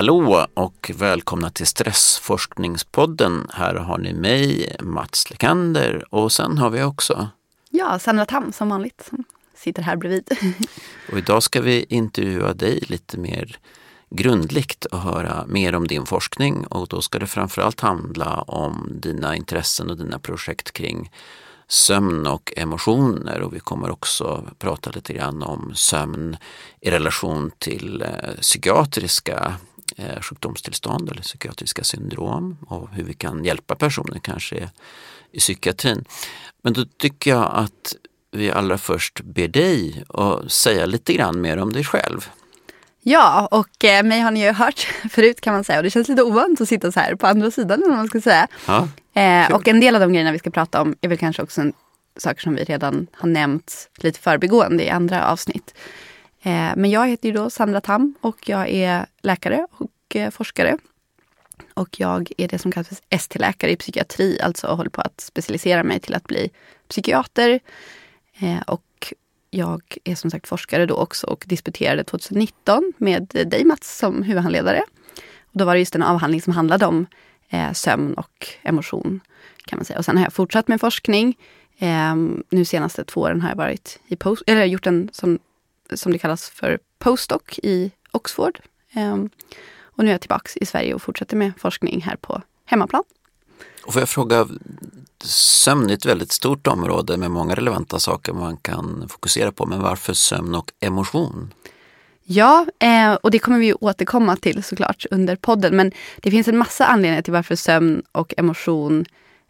Hallå och välkomna till Stressforskningspodden. Här har ni mig, Mats Lekander och sen har vi också Ja, Sandra Tam som vanligt som sitter här bredvid. Och idag ska vi intervjua dig lite mer grundligt och höra mer om din forskning och då ska det framförallt handla om dina intressen och dina projekt kring sömn och emotioner och vi kommer också prata lite grann om sömn i relation till eh, psykiatriska sjukdomstillstånd eller psykiatriska syndrom och hur vi kan hjälpa personer kanske i psykiatrin. Men då tycker jag att vi allra först ber dig att säga lite grann mer om dig själv. Ja, och eh, mig har ni ju hört förut kan man säga och det känns lite ovant att sitta så här på andra sidan eller man ska säga. Ja, Eh, och en del av de grejerna vi ska prata om är väl kanske också en, saker som vi redan har nämnt lite förbigående i andra avsnitt. Eh, men jag heter ju då Sandra Tam och jag är läkare och eh, forskare. Och jag är det som kallas ST-läkare i psykiatri, alltså håller på att specialisera mig till att bli psykiater. Eh, och jag är som sagt forskare då också och disputerade 2019 med dig Mats som huvudhandledare. Och då var det just en avhandling som handlade om sömn och emotion. kan man säga. Och sen har jag fortsatt med forskning. Ehm, nu senaste två åren har jag varit i post, eller gjort en sån som det kallas för postdoc i Oxford. Eh, och nu är jag tillbaks i Sverige och fortsätter med forskning här på hemmaplan. Och får jag fråga, sömn är ett väldigt stort område med många relevanta saker man kan fokusera på, men varför sömn och emotion? Ja, eh, och det kommer vi återkomma till såklart under podden. Men det finns en massa anledningar till varför sömn och emotion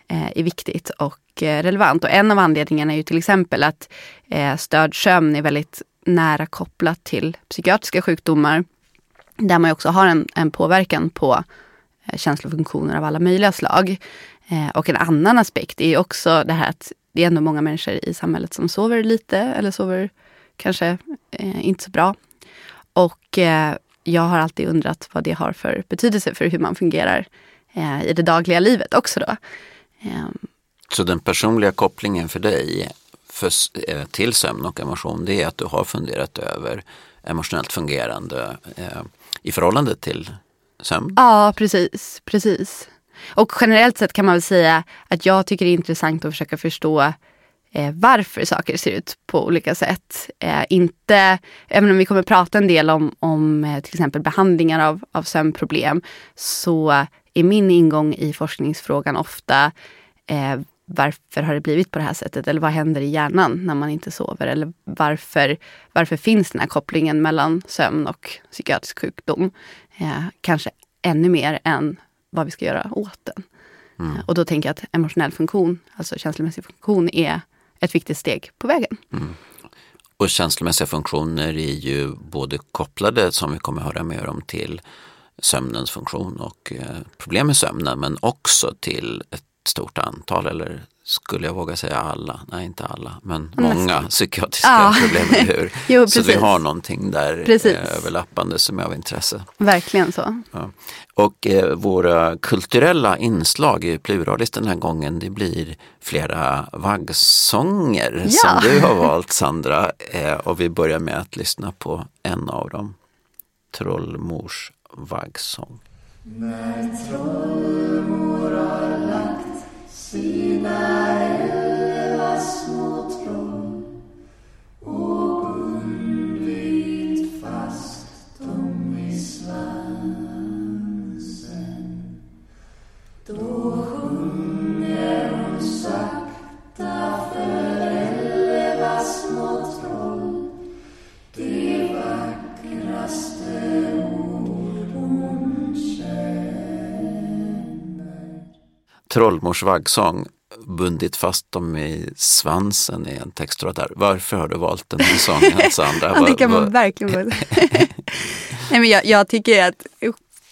eh, är viktigt och eh, relevant. Och en av anledningarna är ju till exempel att störd sömn är väldigt nära kopplat till psykiatriska sjukdomar. Där man också har en, en påverkan på eh, känslofunktioner av alla möjliga slag. Eh, och en annan aspekt är också det här att det är ändå många människor i samhället som sover lite eller sover kanske eh, inte så bra. Och eh, jag har alltid undrat vad det har för betydelse för hur man fungerar eh, i det dagliga livet också då. Ehm. Så den personliga kopplingen för dig för, eh, till sömn och emotion det är att du har funderat över emotionellt fungerande eh, i förhållande till sömn. Ja, precis, precis. Och generellt sett kan man väl säga att jag tycker det är intressant att försöka förstå eh, varför saker ser ut på olika sätt. Eh, inte, även om vi kommer prata en del om, om eh, till exempel behandlingar av, av sömnproblem, så är min ingång i forskningsfrågan ofta eh, varför har det blivit på det här sättet? Eller vad händer i hjärnan när man inte sover? Eller varför, varför finns den här kopplingen mellan sömn och psykiatrisk sjukdom? Eh, kanske ännu mer än vad vi ska göra åt den. Eh, och då tänker jag att emotionell funktion, alltså känslomässig funktion, är ett viktigt steg på vägen. Och känslomässiga funktioner är ju både kopplade, som vi kommer höra mer om, till sömnens funktion och eh, problem med sömnen, men också till ett stort antal, eller skulle jag våga säga alla, nej inte alla, men många psykiatriska Ja. problem, eller hur? Jo, Så vi precis. har någonting där Precis. eh, överlappande som är av intresse. Verkligen så. Ja. Och eh, våra kulturella inslag i pluralis den här gången det blir flera vaggsånger Ja. som du har valt Sandra. Eh, och vi börjar med att lyssna på en av dem. Trollmors vaggsång. Si nael evasmo Trollmors vaggsång bundit fast dem i svansen i en textrad där. Varför har du valt den här sången Sandra? Ja, det kan man verkligen. Nej, men jag, jag tycker att,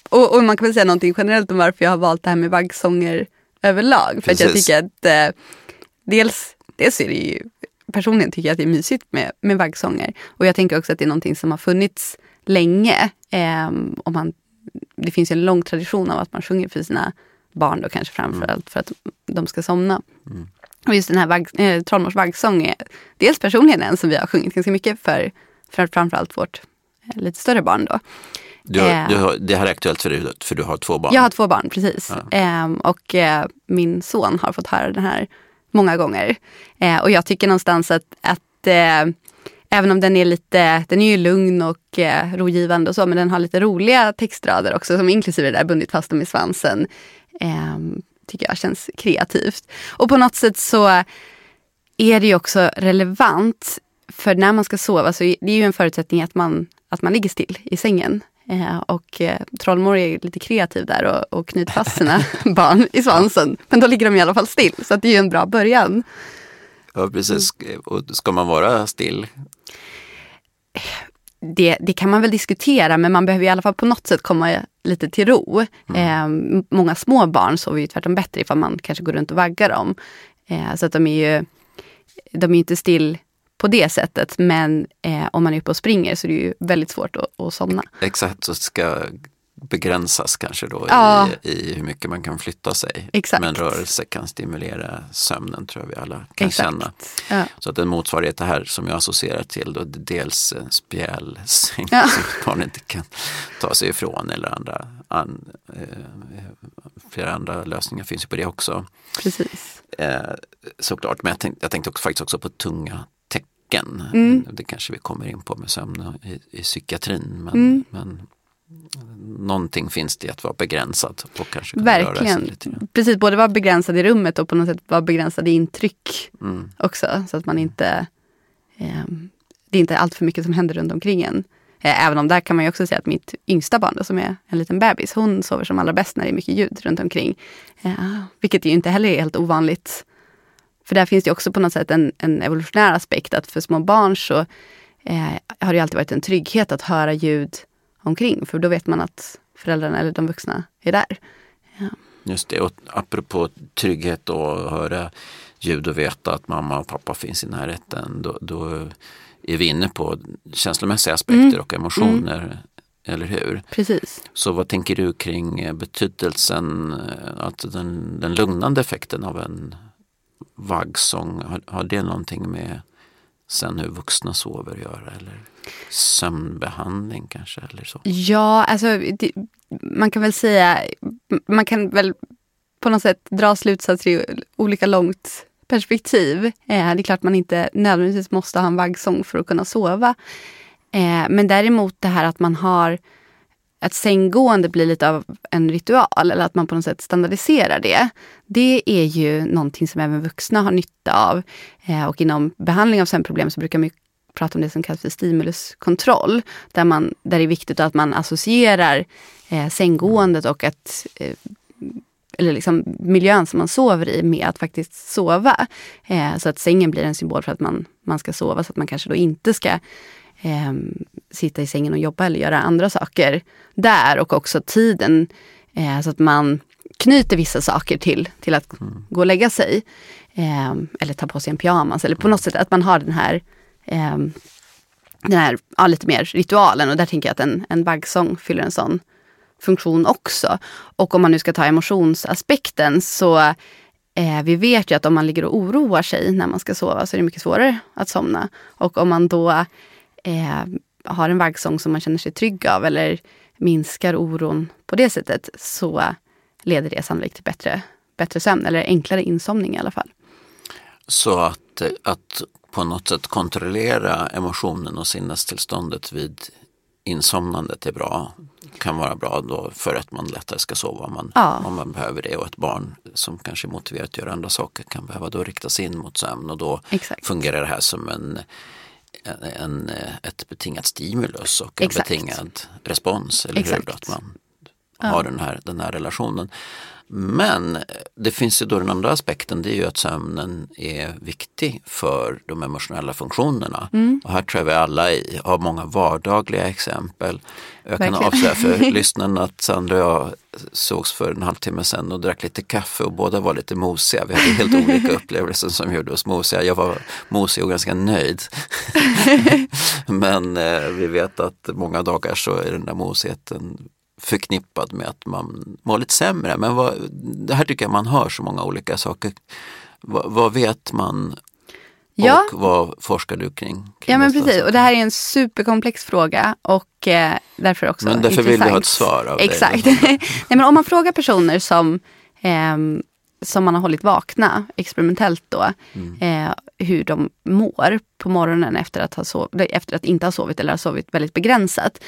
och, och man kan väl säga någonting generellt om varför jag har valt det här med vaggsånger överlag. För jag tycker att eh, dels, dels är det ju, personligen tycker jag att det är mysigt med, med vaggsånger. Och jag tänker också att det är någonting som har funnits länge. Eh, om man, det finns ju en lång tradition av att man sjunger för sina barn då kanske framförallt för att de ska somna. Och just den här vagg, eh, Trollmors vaggsång är dels personligen en som vi har sjungit ganska mycket för, för framförallt vårt eh, lite större barn då. Du, Eh. du, det här är aktuellt för dig för du har två barn. Jag har två barn, precis. Ja. Ehm, och eh, min son har fått höra den här många gånger. Eh, och jag tycker någonstans att, att eh, även om den är lite, den är ju lugn och eh, rogivande och så, men den har lite roliga textrader också, som inklusive det där bundit fast dem i svansen. Ehm, tycker jag känns kreativt. Och på något sätt så är det ju också relevant, för när man ska sova så är det ju en förutsättning att man, att man ligger still i sängen. Eh, och eh, trollmor är lite kreativ där och, och knyter fast sina barn i svansen. Men då ligger de i alla fall still, så det är ju en bra början. Ja, precis. Och ska man vara still? Det, det kan man väl diskutera, men man behöver i alla fall på något sätt komma lite till ro. Eh, m- många små barn sover ju tvärtom bättre ifall man kanske går runt och vaggar dem. Eh, så att de är ju de är inte still på det sättet, men eh, om man är uppe och springer så är det ju väldigt svårt att, att somna. Exakt, så ska begränsas kanske då Ja. i, i hur mycket man kan flytta sig. Exakt. Men rörelse kan stimulera sömnen tror jag vi alla kan Exakt. känna. Ja. Så att en motsvarighet här som jag associerar till då dels en spjälsäng Ja. som barn inte kan ta sig ifrån eller andra, an, eh, flera andra lösningar finns ju på det också. Precis. Eh, såklart, men jag tänkte, jag tänkte också, faktiskt också på tunga tecken. Mm. Det kanske vi kommer in på med sömn i, i psykiatrin. Men, Mm. men någonting finns det i att vara begränsad och kanske kunna röra sig Verkligen. lite. Precis, både vara begränsad i rummet och på något sätt vara begränsad i intryck Mm. också. Så att man inte... Eh, det är inte allt för mycket som händer runt omkring en. Eh, även om där kan man ju också säga att mitt yngsta barn då, som är en liten bebis, hon sover som allra bäst när det är mycket ljud runt omkring. Eh, vilket ju inte heller är helt ovanligt. För där finns det också på något sätt en, en evolutionär aspekt att för små barn så eh, har det alltid varit en trygghet att höra ljud omkring. För då vet man att föräldrarna eller de vuxna är där. Just det, och apropå trygghet och höra ljud och veta att mamma och pappa finns i närheten. Då, då är vi inne på känslomässiga aspekter Mm. och emotioner. Eller hur? Precis. Så vad tänker du kring eh, betydelsen, att den, den lugnande effekten av en vaggsång, har, har det någonting med sen hur vuxna sover att göra? Eller sömnbehandling kanske? Eller så? Ja, alltså det, man kan väl säga, man kan väl på något sätt dra slutsatser i olika långt perspektiv. Eh, det är klart man inte nödvändigtvis måste ha en vaggsång för att kunna sova. Eh, men däremot det här att man har att sänggående blir lite av en ritual eller att man på något sätt standardiserar det. Det är ju någonting som även vuxna har nytta av. Eh, och inom behandling av sömnproblem så brukar man ju prata om det som kallas för stimuluskontroll. Där, man, där det är viktigt att man associerar eh, sänggåendet och att eh, eller liksom miljön som man sover i med att faktiskt sova. Eh, så att sängen blir en symbol för att man, man ska sova så att man kanske då inte ska eh, sitta i sängen och jobba eller göra andra saker där och också tiden eh, så att man knyter vissa saker till, till att gå och lägga sig. Eh, eller ta på sig en pyjamas eller på något sätt att man har den här eh, den här ja, lite mer ritualen och där tänker jag att en, en vaggsång fyller en sån funktion också. Och om man nu ska ta emotionsaspekten så eh, vi vet ju att om man ligger och oroar sig när man ska sova så är det mycket svårare att somna. Och om man då eh, har en vaggsång som man känner sig trygg av eller minskar oron på det sättet så leder det sannolikt till bättre, bättre sömn eller enklare insomning i alla fall. Så att, att på något sätt kontrollera emotionen och sinnestillståndet vid insomnandet är bra. Kan vara bra då för att man lättare ska sova om man, Ja. om man behöver det. Och ett barn som kanske är motiverat att göra andra saker kan behöva då riktas in mot sömn och då Exakt. fungerar det här som en, en, en, ett betingat stimulus och en Exakt. betingad respons. Eller hur? Att man har den här, den här relationen. Men det finns ju då den andra aspekten, det är ju att sömnen är viktig för de emotionella funktionerna. Mm. Och här tror jag vi alla i, har många vardagliga exempel. Jag kan avslöja för lyssnarna att Sandra och jag sågs för en halvtimme sedan och drack lite kaffe och båda var lite mosiga. Vi hade helt olika upplevelser som gjorde oss mosiga. Jag var mosig och ganska nöjd. Men eh, vi vet att många dagar så är den där mosigheten förknippad med att man mår lite sämre. Men vad, det här tycker jag man hör så många olika saker. Vad, vad vet man? Ja. Och vad forskar du kring? kring Ja men precis, och saker? det här är en superkomplex fråga och eh, därför också Men därför vill du ha intressant. ett svar av dig. Exakt. Nej, men om man frågar personer som, ehm, som man har hållit vakna experimentellt då, Mm. eh, hur de mår på morgonen efter att, ha sov, efter att inte ha sovit eller ha sovit väldigt begränsat,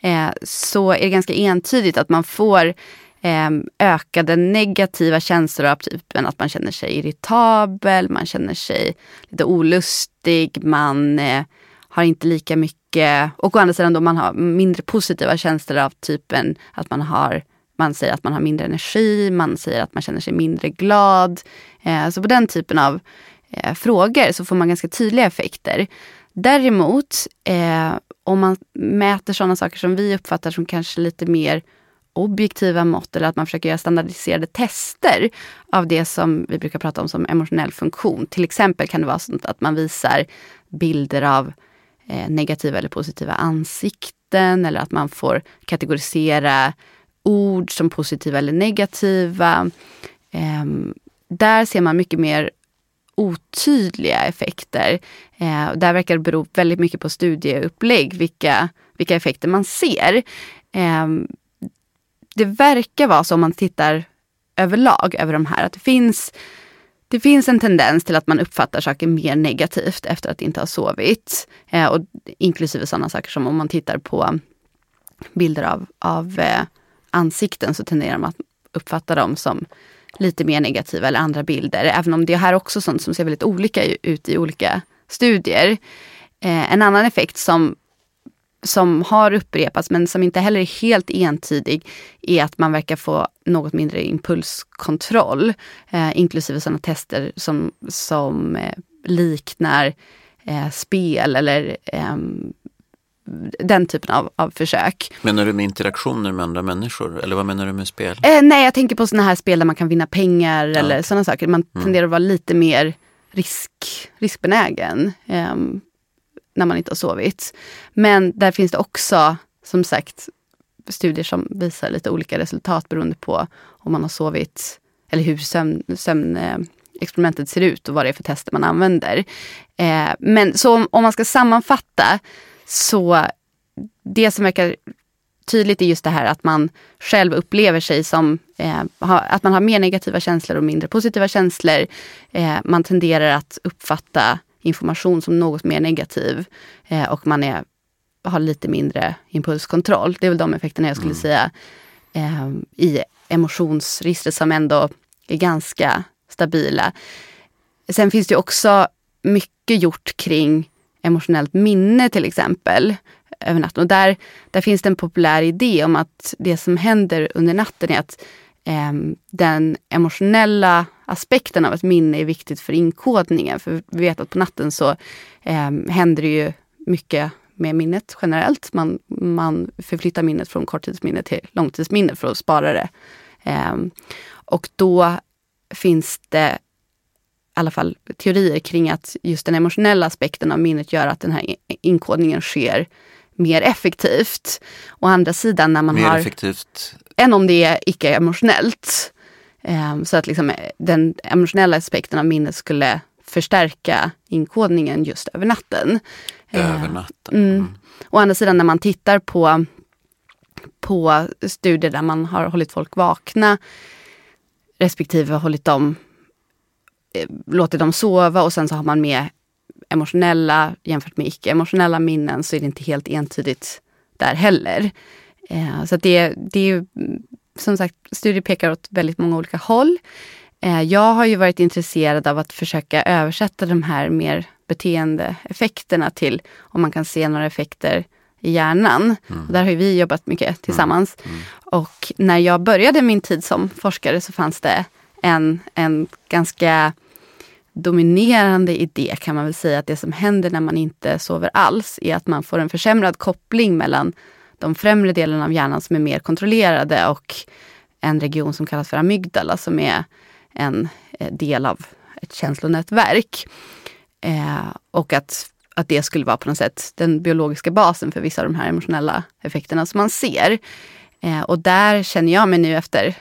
eh, så är det ganska entydigt att man får eh, ökade negativa känslor av typen att man känner sig irritabel, man känner sig lite olustig, man eh, har inte lika mycket, och å andra sidan då man har mindre positiva känslor av typen att man har man säger att man har mindre energi, man säger att man känner sig mindre glad. Eh, så på den typen av eh, frågor så får man ganska tydliga effekter. Däremot, eh, om man mäter sådana saker som vi uppfattar som kanske lite mer objektiva mått eller att man försöker göra standardiserade tester av det som vi brukar prata om som emotionell funktion. Till exempel kan det vara sånt att man visar bilder av eh, negativa eller positiva ansikten eller att man får kategorisera ord som positiva eller negativa. Eh, där ser man mycket mer otydliga effekter. Eh, där verkar det bero väldigt mycket på studieupplägg vilka, vilka effekter man ser. Eh, det verkar vara så om man tittar överlag över de här att det finns det finns en tendens till att man uppfattar saker mer negativt efter att inte ha sovit. Eh, och inklusive sådana saker som om man tittar på bilder av, av eh, ansikten så tenderar man att uppfatta dem som lite mer negativa eller andra bilder. Även om det här också är sånt som ser väldigt olika ut i olika studier. Eh, en annan effekt som, som har upprepats men som inte heller är helt entydig är att man verkar få något mindre impulskontroll. Eh, inklusive sådana tester som, som eh, liknar eh, spel eller ehm, den typen av, av försök. Menar du med interaktioner med andra människor? Eller vad menar du med spel? Eh, nej, jag tänker på såna här spel där man kan vinna pengar eller okej. sådana saker. Man tenderar att vara lite mer risk, riskbenägen ehm, när man inte har sovit. Men där finns det också, som sagt, studier som visar lite olika resultat beroende på om man har sovit eller hur sömn, sömn eh, experimentet ser ut och vad det är för tester man använder. Eh, men så om, om man ska sammanfatta så det som verkar tydligt är just det här att man själv upplever sig som eh, ha, att man har mer negativa känslor och mindre positiva känslor. Eh, man tenderar att uppfatta information som något mer negativ eh, och man är, har lite mindre impulskontroll. Det är väl de effekterna jag skulle säga eh, i emotionsregistret som ändå är ganska stabila. Sen finns det också mycket gjort kring emotionellt minne till exempel över natten. Och där, där finns det en populär idé om att det som händer under natten är att eh, den emotionella aspekten av ett minne är viktigt för inkodningen. För vi vet att på natten så eh, händer det ju mycket med minnet generellt. Man, man förflyttar minnet från korttidsminne till långtidsminne för att spara det. Eh, och då finns det alla fall teorier kring att just den emotionella aspekten av minnet gör att den här inkodningen sker mer effektivt. Å andra sidan när man Mer har, effektivt? än om det är icke-emotionellt. Um, så att liksom den emotionella aspekten av minnet skulle förstärka inkodningen just över natten. Över Eh, natten? Mm. Mm. Å andra sidan när man tittar på, på studier där man har hållit folk vakna respektive hållit dem, eh, låtit dem sova och sen så har man med emotionella jämfört med icke-emotionella minnen så är det inte helt entydigt där heller. Eh, så det, det är mm, som sagt, studier pekar åt väldigt många olika håll. Eh, jag har ju varit intresserad av att försöka översätta de här mer beteendeeffekterna till om man kan se några effekter i hjärnan. Och där har vi jobbat mycket tillsammans. Och när jag började min tid som forskare så fanns det en, en ganska dominerande idé kan man väl säga att det som händer när man inte sover alls är att man får en försämrad koppling mellan de främre delarna av hjärnan som är mer kontrollerade och en region som kallas för amygdala som är en eh, del av ett känslonätverk. Eh, och att, att det skulle vara på något sätt den biologiska basen för vissa av de här emotionella effekterna som man ser. Eh, och där känner jag mig nu efter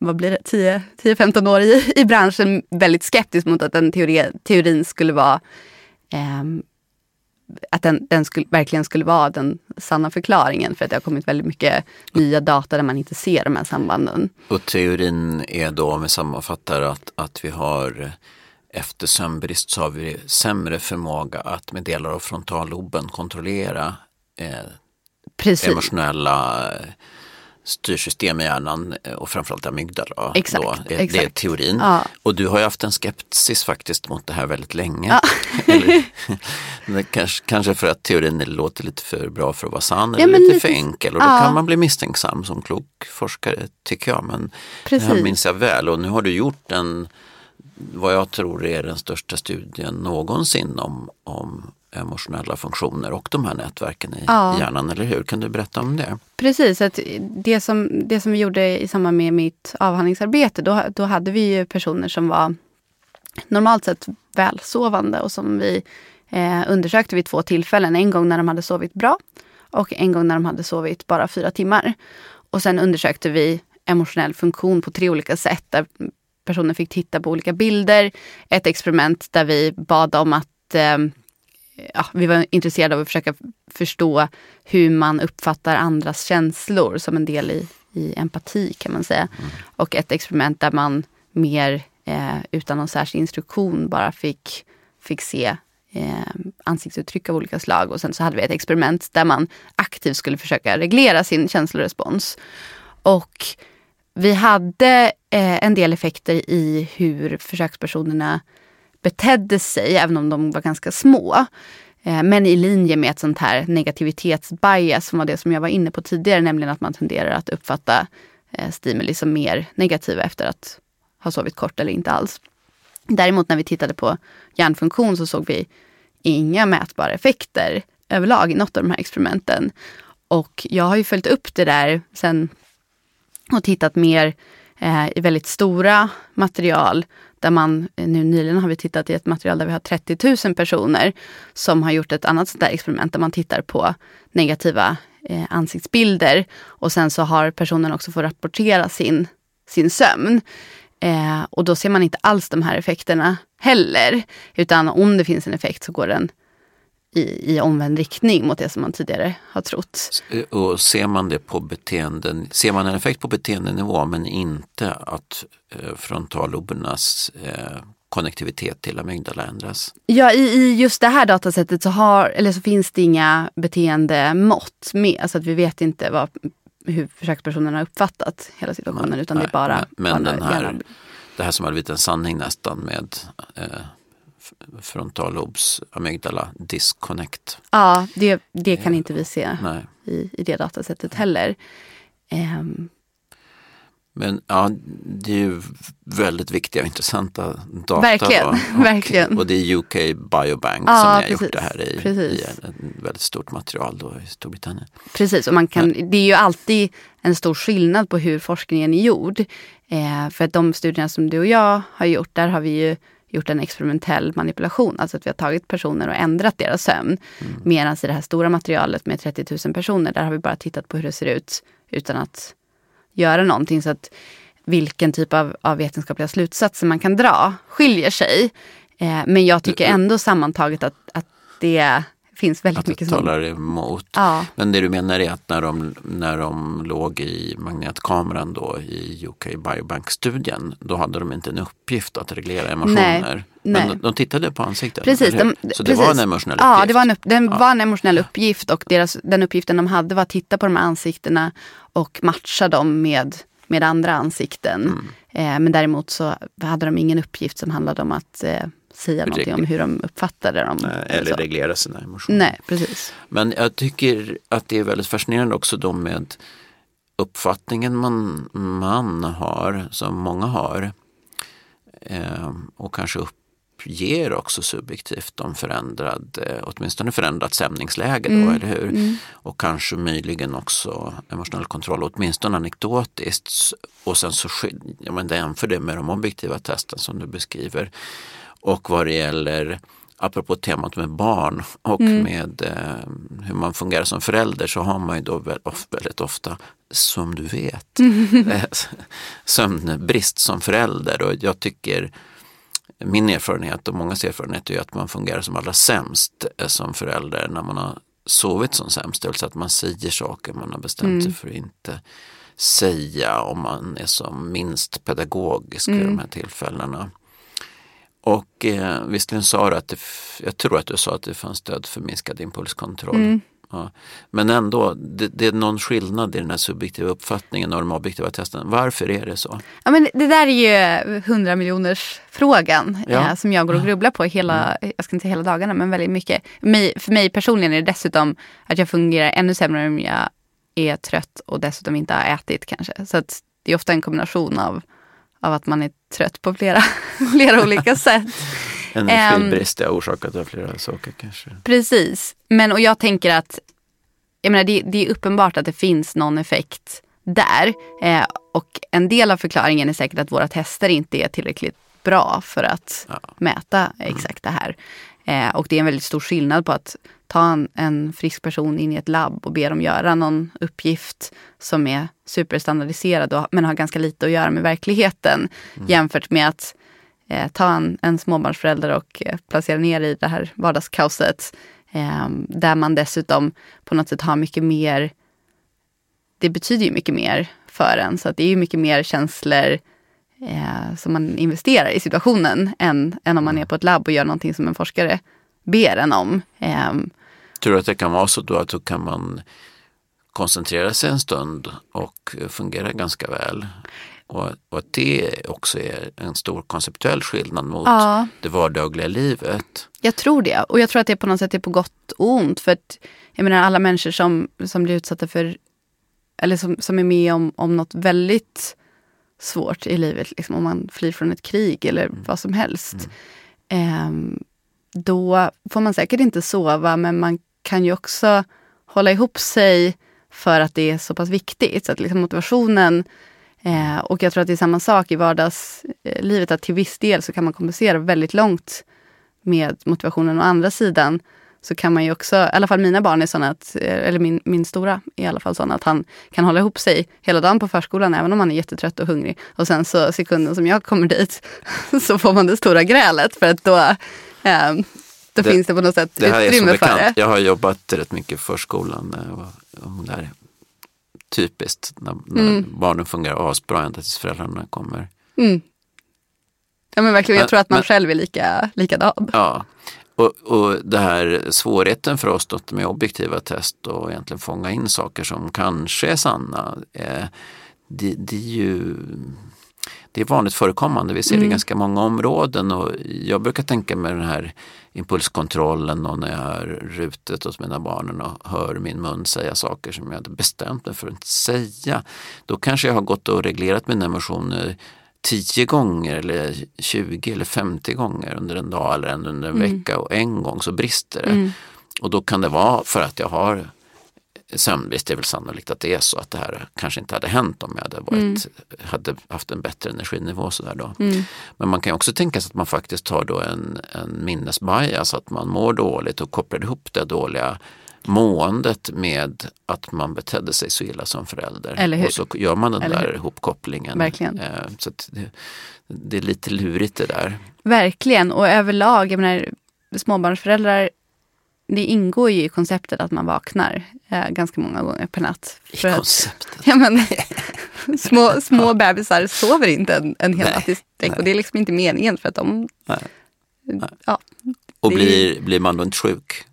vad blir det, 10-15 år i, i branschen väldigt skeptisk mot att den teori, teorin skulle vara eh, att den, den skulle, verkligen skulle vara den sanna förklaringen för att det har kommit väldigt mycket nya data där man inte ser de här sambanden. Och teorin är då, om vi sammanfattar, att, att vi har efter sömnbrist så har vi sämre förmåga att med delar av frontalloben kontrollera eh, emotionella styrsystem i hjärnan eh, och framförallt amygdala. Exakt, då. Det, exakt. det är teorin. Ja. Och du har ju haft en skepsis faktiskt mot det här väldigt länge. Ja. eller, kanske, kanske för att teorin låter lite för bra för att vara sann eller lite lite- för enkel och då kan man bli misstänksam som klok forskare tycker jag. Men det här Precis. minns jag väl och nu har du gjort en vad jag tror är den största studien någonsin om, om emotionella funktioner och de här nätverken i Ja. hjärnan, eller hur? Kan du berätta om det? Precis, att det som, det som vi gjorde i samband med mitt avhandlingsarbete, då, då hade vi ju personer som var normalt sett välsovande och som vi eh, undersökte vid två tillfällen. En gång när de hade sovit bra och en gång när de hade sovit bara fyra timmar. Och sen undersökte vi emotionell funktion på tre olika sätt där personer fick titta på olika bilder. Ett experiment där vi bad om att eh, ja, vi var intresserade av att försöka förstå hur man uppfattar andras känslor som en del i, i empati kan man säga. Och ett experiment där man mer eh, utan någon särskild instruktion bara fick, fick se eh, ansiktsuttryck av olika slag. Och sen så hade vi ett experiment där man aktivt skulle försöka reglera sin känslorespons. Och vi hade eh, en del effekter i hur försökspersonerna betedde sig, även om de var ganska små. Eh, men i linje med ett sånt här negativitetsbias som var det som jag var inne på tidigare, nämligen att man tenderar att uppfatta eh, stimuli som mer negativa efter att ha sovit kort eller inte alls. Däremot när vi tittade på hjärnfunktion så såg vi inga mätbara effekter överlag i något av de här experimenten. Och jag har ju följt upp det där sen och tittat mer eh, i väldigt stora material. Där man, eh, nu nyligen har vi tittat i ett material där vi har 30 000 personer som har gjort ett annat sånt där experiment där man tittar på negativa eh, ansiktsbilder. Och sen så har personen också fått rapportera sin, sin sömn. Eh, och då ser man inte alls de här effekterna heller. Utan om det finns en effekt så går den i, i omvänd riktning mot det som man tidigare har trott. Och ser man det på beteenden, ser man en effekt på beteendenivå men inte att eh, frontallobernas eh, konnektivitet till amygdala ändras? Ja, i, i just det här datasättet så, har, eller så finns det inga beteendemått med. Alltså att vi vet inte vad, hur försökspersonerna har uppfattat hela situationen. Nej, utan det är nej, bara... men bara den här-. Det här som har blivit en sanning nästan med eh, frontallobs amygdala disconnect. Ja, det, det kan inte vi se Nej. i, i det datasättet heller. Ehm, Men ja, det är ju väldigt viktiga och intressanta data. Verkligen. Och, verkligen. Och det är UK Biobank Ja, som har precis, gjort det här i, i ett väldigt stort material då i Storbritannien. Precis, och man kan, det är ju alltid en stor skillnad på hur forskningen är gjord. Eh, för att de studierna som du och jag har gjort, där har vi ju gjort en experimentell manipulation. Alltså att vi har tagit personer och ändrat deras sömn. Medan i det här stora materialet med 30 000 personer, där har vi bara tittat på hur det ser ut utan att göra någonting. Så att vilken typ av, av vetenskapliga slutsatser man kan dra skiljer sig. Eh, men jag tycker ändå sammantaget att, att det finns väldigt Att mycket som... talar emot. Ja. Men det du menar är att när de, när de låg i magnetkameran då i UK Biobank-studien, då hade de inte en uppgift att reglera emotioner. Men nej. de, de tittade på ansikten, Precis, de- Så det precis. var en emotionell Ja, uppgift? det var en, upp, den var en emotionell uppgift och deras, den uppgiften de hade var att titta på de här ansiktena och matcha dem med, med andra ansikten. Mm. Eh, men däremot så hade de ingen uppgift som handlade om att eh, säga någonting om hur de uppfattade dem. Nej, eller Eller så. reglera sina emotioner. Nej, precis. Men jag tycker att det är väldigt fascinerande också då med uppfattningen man, man har, som många har eh, och kanske uppger också subjektivt om förändrad, eh, åtminstone förändrat stämningsläge då, eller hur? Och kanske möjligen också emotionell kontroll, åtminstone anekdotiskt. Och sen så ja, men jämför det med de objektiva testen som du beskriver. Och vad det gäller apropå temat med barn och Mm. med eh, hur man fungerar som förälder så har man ju då väldigt ofta, som du vet, eh, sömnbrist som förälder. Och jag tycker, min erfarenhet och mångas erfarenhet är att man fungerar som allra sämst eh, som förälder när man har sovit som sämst. Det vill säga att man säger saker man har bestämt sig för att inte säga om man är som minst pedagogisk vid de här tillfällena. Och eh, visserligen sa du att det, jag tror att du sa att det fanns stöd för minskad impulskontroll. Ja. Men ändå, det, det är någon skillnad i den här subjektiva uppfattningen och de objektiva testen. Varför är det så? Ja, men det där är ju 100 miljoners frågan Ja. eh, som jag går och grubblar på hela, jag ska inte säga hela dagarna, men väldigt mycket. Mig, för mig personligen är det dessutom att jag fungerar ännu sämre om jag är trött och dessutom inte har ätit kanske. Så det är ofta en kombination av, av att man är trött på flera, flera olika sätt. Energibrist är orsakat av flera saker kanske. Precis. Men och jag tänker att jag menar, det, det är uppenbart att det finns någon effekt där. Eh, och en del av förklaringen är säkert att våra tester inte är tillräckligt bra för att Ja. mäta exakt det här. Eh, och det är en väldigt stor skillnad på att ta en, en frisk person in i ett labb och be dem göra någon uppgift som är superstandardiserad och, men har ganska lite att göra med verkligheten. Jämfört med att eh, ta en, en småbarnsförälder och eh, placera ner i det här vardagskaoset. Eh, där man dessutom på något sätt har mycket mer, det betyder ju mycket mer för en. Så att det är ju mycket mer känslor eh, som man investerar i situationen än, än om man är på ett labb och gör någonting som en forskare ber en om. Eh, Tror du att det kan vara så då att då kan man koncentrera sig en stund och fungera ganska väl? Och, och att det också är en stor konceptuell skillnad mot Ja. det vardagliga livet. Jag tror det. Och jag tror att det på något sätt är på gott och ont. För att jag menar alla människor som, som blir utsatta för, eller som, som är med om, om något väldigt svårt i livet, liksom, om man flyr från ett krig eller vad som helst. ehm, då får man säkert inte sova, men man kan ju också hålla ihop sig för att det är så pass viktigt. Så att liksom motivationen Eh, och jag tror att det är samma sak i vardagslivet, att till viss del så kan man kompensera väldigt långt med motivationen. Å andra sidan så kan man ju också, i alla fall mina barn är sådana att, eh, eller min, min stora är i alla fall sån att han kan hålla ihop sig hela dagen på förskolan även om han är jättetrött och hungrig. Och sen så sekunden som jag kommer dit så får man det stora grälet för att då, eh, då Det- finns det på något sätt Det utrymme för det. bekant. Jag har jobbat rätt mycket i förskolan. var ung där. Typiskt när, när Mm. barnen fungerar asbra ända tills föräldrarna kommer. Mm. Ja men verkligen, jag Men- tror att man men- själv är lika, likadan. Ja, och, och det här svårigheten för oss då med objektiva test och egentligen fånga in saker som kanske är sanna. Eh, det, det är ju det är vanligt förekommande. Vi ser det i ganska många områden och jag brukar tänka med den här impulskontrollen och när jag har rutet hos mina barnen och hör min mun säga saker som jag hade bestämt mig för att inte säga. Då kanske jag har gått och reglerat mina emotioner 10 gånger eller 20 eller 50 gånger under en dag eller under en vecka och en gång så brister det. Och då kan det vara för att jag har sömnbrist, det är väl sannolikt att det är så att det här kanske inte hade hänt om jag hade, varit, hade haft en bättre energinivå. Sådär då. Men man kan också tänka sig att man faktiskt har då en, en minnesbias, att man mår dåligt och kopplar ihop det dåliga måendet med att man betedde sig så illa som förälder. Och så gör man den Eller där hur? ihopkopplingen. Verkligen. Eh, Så det, det är lite lurigt det där. Verkligen, och överlag, jag menar, småbarnsföräldrar, det ingår ju i konceptet att man vaknar eh, ganska många gånger per natt. I att- konceptet. Ja, men, små, små bebisar sover inte en, en hel Nej, natt i sträck och det är liksom inte meningen för att de... Nej. Ja, Och blir, blir man då inte sjuk?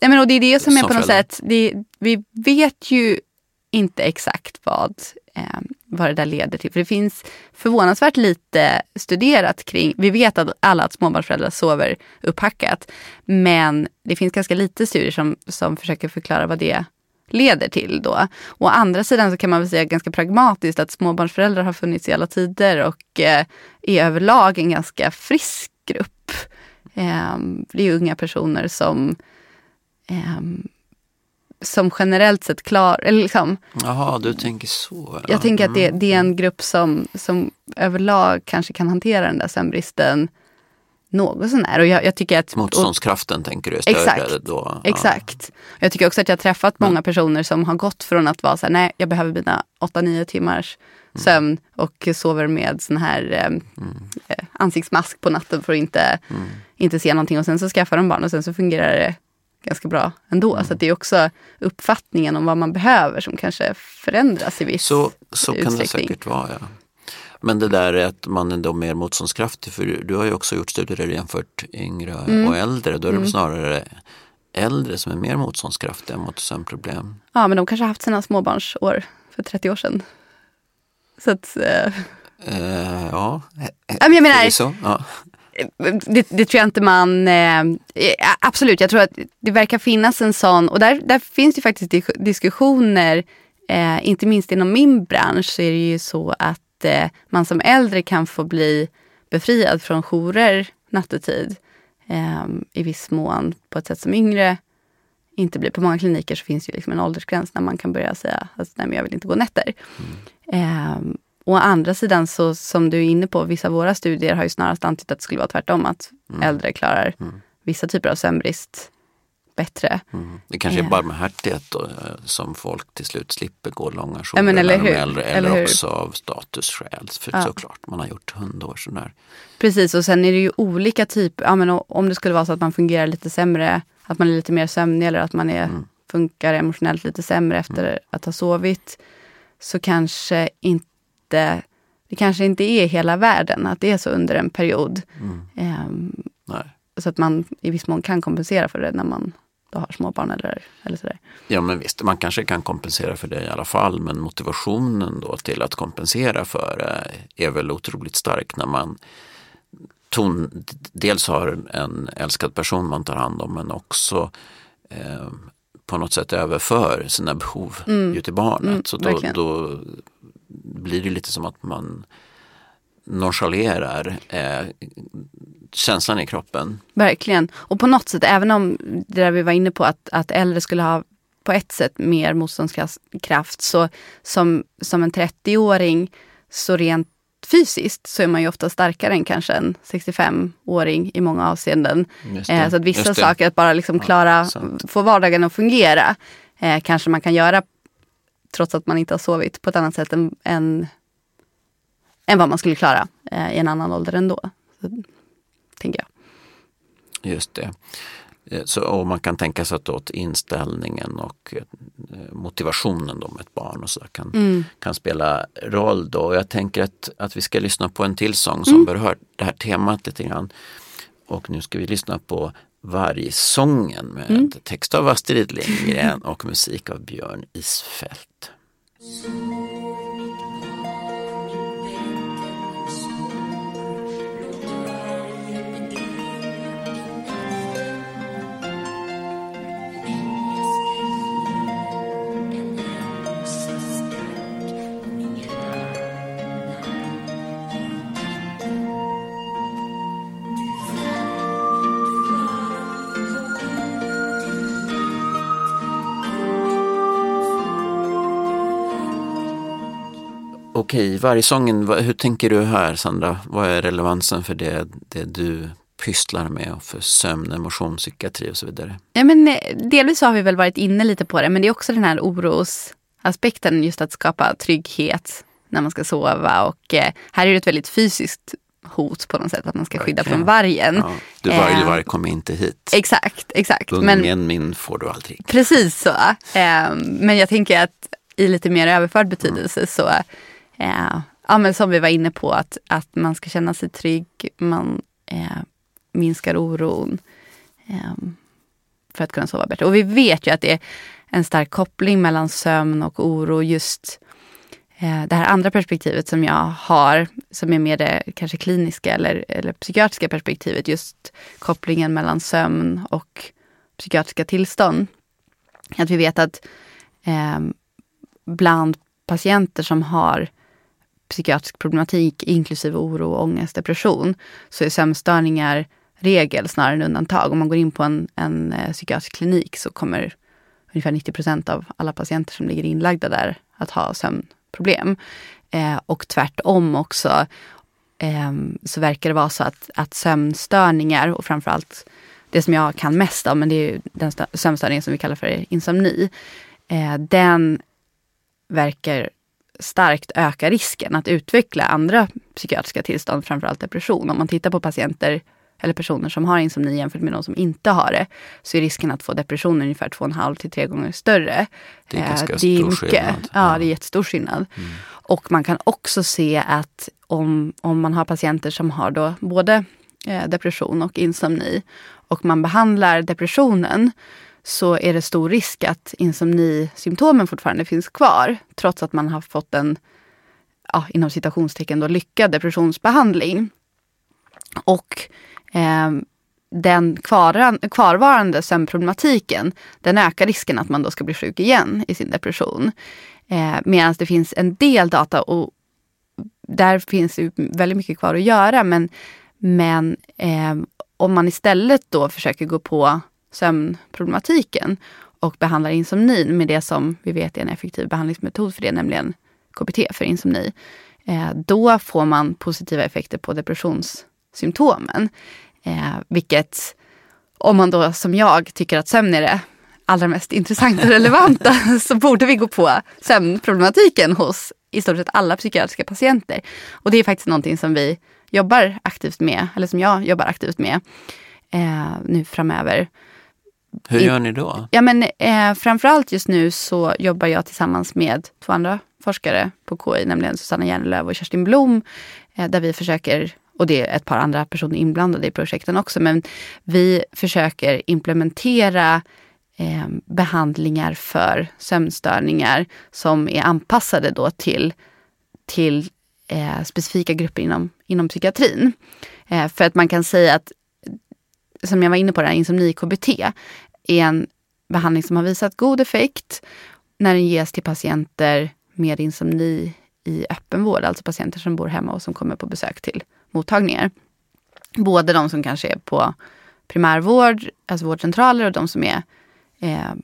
Nej, men och det är det som är Som på något förälder. sätt, det, vi vet ju inte exakt vad, eh, vad det där leder till. För det finns förvånansvärt lite studerat kring, vi vet att alla att småbarnsföräldrar sover upphackat. Men det finns ganska lite studier som, som försöker förklara vad det leder till då. Å andra sidan så kan man väl säga ganska pragmatiskt att småbarnsföräldrar har funnits i alla tider och eh, är överlag en ganska frisk grupp. Eh, det är unga personer som ehm, som generellt sett klar, eller liksom, Jaha, du tänker så. jag ja. tänker att det, Mm. det är en grupp som, som överlag kanske kan hantera den där sömnbristen något sånär. Och jag, jag tycker att, Motståndskraften tänker du är större exakt, då? Ja. Exakt. Jag tycker också att jag har träffat många personer som har gått från att vara så här, nej jag behöver mina 8-9 timmars mm. sömn och sover med sån här eh, mm. eh, ansiktsmask på natten för att inte, mm. inte se någonting. Och sen så skaffar de barn och sen så fungerar det ganska bra ändå. Mm. Så det är också uppfattningen om vad man behöver som kanske förändras i viss Så, så kan det säkert vara. Ja. Men det där är att man är då mer motståndskraftig för du har ju också gjort studier jämfört yngre mm. och äldre. Då är det mm. snarare äldre som är mer motståndskraftiga mot sömnproblem. Ja men de kanske har haft sina småbarnsår för 30 år sedan. Så att... Uh... Uh, ja, jag menar, så. Ja. Det, det, tror jag inte man... Eh, absolut, jag tror att det verkar finnas en sån... Och där, där finns det faktiskt diskussioner, eh, inte minst inom min bransch så är det ju så att eh, man som äldre kan få bli befriad från jourer nattetid eh, i viss mån på ett sätt som yngre inte blir. På många kliniker så finns det ju liksom en åldersgräns när man kan börja säga att nej men jag vill inte gå nätter. Mm. Å andra sidan så som du är inne på, vissa av våra studier har ju snarast antytt att det skulle vara tvärtom, att mm. äldre klarar mm. vissa typer av sömnbrist bättre. Mm. Det kanske är eh. barmhärtighet då, eh, som folk till slut slipper gå långa jourer ja, eller, hur? äldre, eller, eller också av statusskäl. För ja. såklart, man har gjort hundår sådär. Precis och sen är det ju olika typer, ja, men om det skulle vara så att man fungerar lite sämre, att man är lite mer sömnig eller att man är, mm. funkar emotionellt lite sämre efter mm. att ha sovit. Så kanske inte, det kanske inte är hela världen att det är så under en period. Um, så att man i viss mån kan kompensera för det när man då har småbarn eller, eller sådär. Ja men visst, man kanske kan kompensera för det i alla fall men motivationen då till att kompensera för det är väl otroligt stark när man ton, dels har en älskad person man tar hand om men också eh, på något sätt överför sina behov mm. till barnet. Mm, så då, då, blir det lite som att man nonchalerar eh, känslan i kroppen. Verkligen. Och på något sätt, även om det där vi var inne på att, att äldre skulle ha på ett sätt mer motståndskraft så som, som en 30-åring så rent fysiskt så är man ju ofta starkare än kanske en 65-åring i många avseenden. Eh, så att vissa saker, att bara liksom klara, ja, få vardagen att fungera, eh, kanske man kan göra trots att man inte har sovit på ett annat sätt än, än, än vad man skulle klara eh, i en annan ålder ändå. Så, tänker jag. Just det. Eh, så, och man kan tänka sig att åt inställningen och eh, motivationen då med ett barn och så kan, mm. kan spela roll då. Jag tänker att, att vi ska lyssna på en till sång som mm. berör det här temat lite grann. Och nu ska vi lyssna på Vargsången med mm. text av Astrid Lindgren och musik av Björn Isfält. Okej, vargsången, hur tänker du här Sandra? Vad är relevansen för det, det du pysslar med för sömn, emotion, psykiatri och så vidare? Ja, men, eh, delvis har vi väl varit inne lite på det, men det är också den här orosaspekten, just att skapa trygghet när man ska sova. Och eh, här är det ett väldigt fysiskt hot på något sätt, att man ska skydda okay. från vargen. Ja, du varg, eh, varg, kom inte hit. Exakt, exakt. Ungen men, min får du aldrig. Precis så. Eh, men jag tänker att i lite mer överförd betydelse mm. så eh, ja, men som vi var inne på, att, att man ska känna sig trygg, man eh, minskar oron eh, för att kunna sova bättre. Och vi vet ju att det är en stark koppling mellan sömn och oro. Just eh, det här andra perspektivet som jag har, som är mer det kanske kliniska eller, eller psykiatriska perspektivet, just kopplingen mellan sömn och psykiatriska tillstånd. Att vi vet att eh, bland patienter som har psykiatrisk problematik inklusive oro, ångest, depression så är sömnstörningar regel snarare än undantag. Om man går in på en, en eh, psykiatrisk klinik så kommer ungefär 90 procent av alla patienter som ligger inlagda där att ha sömnproblem. Eh, och tvärtom också. eh, så verkar det vara så att, att sömnstörningar och framförallt det som jag kan mest av, men det är den sömnstörningen som vi kallar för insomni. Eh, den verkar starkt öka risken att utveckla andra psykiatriska tillstånd, framförallt depression. Om man tittar på patienter eller personer som har insomni jämfört med de som inte har det, så är risken att få depression ungefär 2,5 till 3 gånger större. Det är ganska eh, det är stor mycket. skillnad. Ja, det är jättestor skillnad. Mm. Och man kan också se att om, om man har patienter som har då både eh, depression och insomni och man behandlar depressionen så är det stor risk att insomnisymptomen fortfarande finns kvar trots att man har fått en ja, inom citationstecken då, lyckad depressionsbehandling. Och eh, den kvar, kvarvarande sömnproblematiken den ökar risken att man då ska bli sjuk igen i sin depression. Eh, Medan det finns en del data och där finns det väldigt mycket kvar att göra men, men eh, om man istället då försöker gå på sömnproblematiken och behandlar insomnin med det som vi vet är en effektiv behandlingsmetod för det, nämligen KBT för insomni. Eh, då får man positiva effekter på depressionssymptomen. Eh, vilket, om man då som jag tycker att sömn är det allra mest intressanta och relevanta, så borde vi gå på sömnproblematiken hos i stort sett alla psykiatriska patienter. Och det är faktiskt någonting som vi jobbar aktivt med, eller som jag jobbar aktivt med eh, nu framöver. Hur gör ni då? Ja, men, eh, framförallt just nu så jobbar jag tillsammans med två andra forskare på KI, nämligen Susanna Järnlöv och Kerstin Blom, eh, där vi försöker och det är ett par andra personer inblandade i projekten också, men vi försöker implementera eh, behandlingar för sömnstörningar som är anpassade då till, till eh, specifika grupper inom, inom psykiatrin. Eh, för att man kan säga att, som jag var inne på, insomni-KBT är en behandling som har visat god effekt när den ges till patienter med insomni i öppenvård, alltså patienter som bor hemma och som kommer på besök till mottagningar. Både de som kanske är på primärvård, alltså vårdcentraler och de som är eh,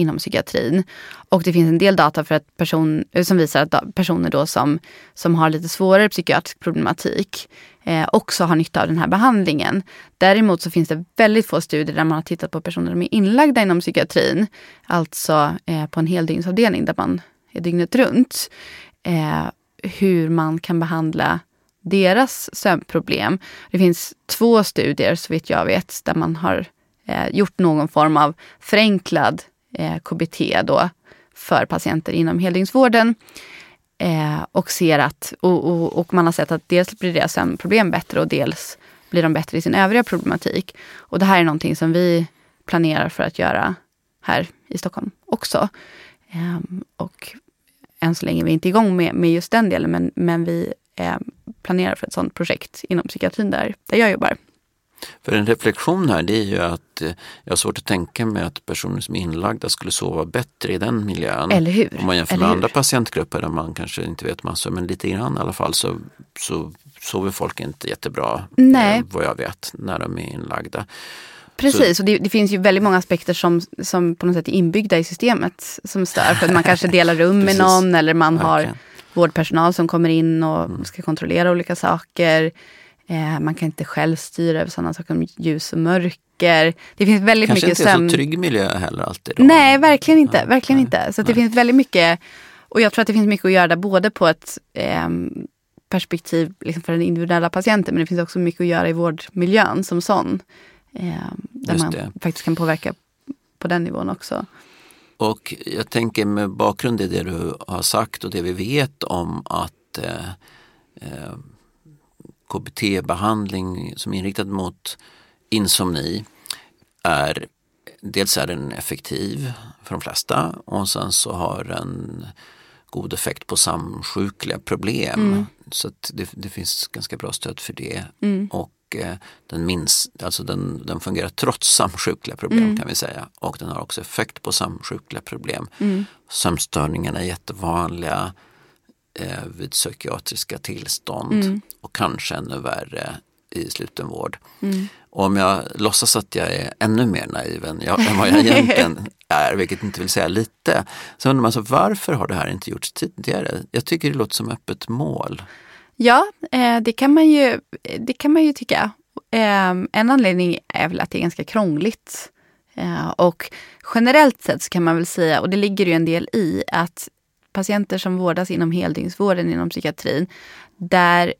inom psykiatrin. Och det finns en del data för att person, eh, som visar att personer då som, som har lite svårare psykiatrisk problematik eh, också har nytta av den här behandlingen. Däremot så finns det väldigt få studier där man har tittat på personer som är inlagda inom psykiatrin. Alltså eh, på en heldygnsavdelning där man är dygnet runt. Eh, hur man kan behandla deras sömnproblem. Det finns två studier så vitt jag vet där man har eh, gjort någon form av förenklad Eh, KBT då för patienter inom heldygnsvården. Eh, och, ser att, och, och, och, man har sett att dels blir deras sömnproblem bättre och dels blir de bättre i sin övriga problematik. Och det här är någonting som vi planerar för att göra här i Stockholm också. Eh, och än så länge är vi inte igång med, med just den delen men, men vi eh, planerar för ett sådant projekt inom psykiatrin där, där jag jobbar. För en reflektion här det är ju att eh, jag har svårt att tänka mig att personer som är inlagda skulle sova bättre i den miljön. Eller hur? Om man jämför med andra patientgrupper där man kanske inte vet massor men lite grann i alla fall så, så sover folk inte jättebra Nej. Eh, vad jag vet när de är inlagda. Precis, så. och det, det, finns ju väldigt många aspekter som, som på något sätt är inbyggda i systemet som stör. För att man kanske delar rum med någon eller man har vårdpersonal som kommer in och mm. ska kontrollera olika saker. Eh, man kan inte själv styra över sådana saker som ljus och mörker. Det finns väldigt Kanske mycket inte sömn... så trygg miljö heller alltid. Då. Nej, verkligen inte. Ja, verkligen nej, inte. Så det finns väldigt mycket. Och jag tror att det finns mycket att göra där både på ett eh, perspektiv liksom för den individuella patienten men det finns också mycket att göra i vårdmiljön som sån. Eh, där Just man det. faktiskt kan påverka på den nivån också. Och jag tänker med bakgrund i det du har sagt och det vi vet om att eh, eh, KBT-behandling som är inriktad mot insomni är dels är den effektiv för de flesta och sen så har den god effekt på samsjukliga problem. Mm. Så det, det, finns ganska bra stöd för det. Mm. Och eh, den, minns, alltså den, den fungerar trots samsjukliga problem mm. kan vi säga. Och den har också effekt på samsjukliga problem. Mm. Sömnstörningarna är jättevanliga eh, vid psykiatriska tillstånd mm. och kanske ännu värre i slutenvård. Mm. Och om jag låtsas att jag är ännu mer naiv än, jag, än vad jag egentligen är, vilket inte vill säga lite, så undrar man så varför har det här inte gjorts tidigare? Jag tycker det låter som öppet mål. Ja, eh, det, kan man ju, det kan man ju tycka. Eh, en anledning är väl att det är ganska krångligt. Eh, och generellt sett så kan man väl säga, och det ligger ju en del i, att patienter som vårdas inom heldygnsvården inom psykiatrin, där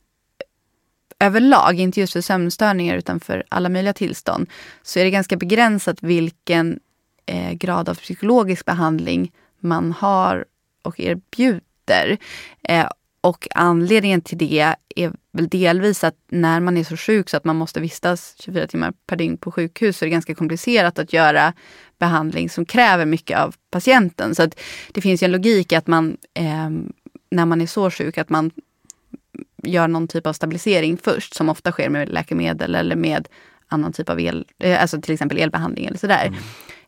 överlag, inte just för sömnstörningar utan för alla möjliga tillstånd, så är det ganska begränsat vilken eh, grad av psykologisk behandling man har och erbjuder. Eh, och anledningen till det är väl delvis att när man är så sjuk så att man måste vistas 24 timmar per dygn på sjukhus så är det ganska komplicerat att göra behandling som kräver mycket av patienten. Så att det finns ju en logik i att man eh, när man är så sjuk att man gör någon typ av stabilisering först som ofta sker med läkemedel eller med annan typ av el, eh, alltså till exempel elbehandling eller sådär. Mm.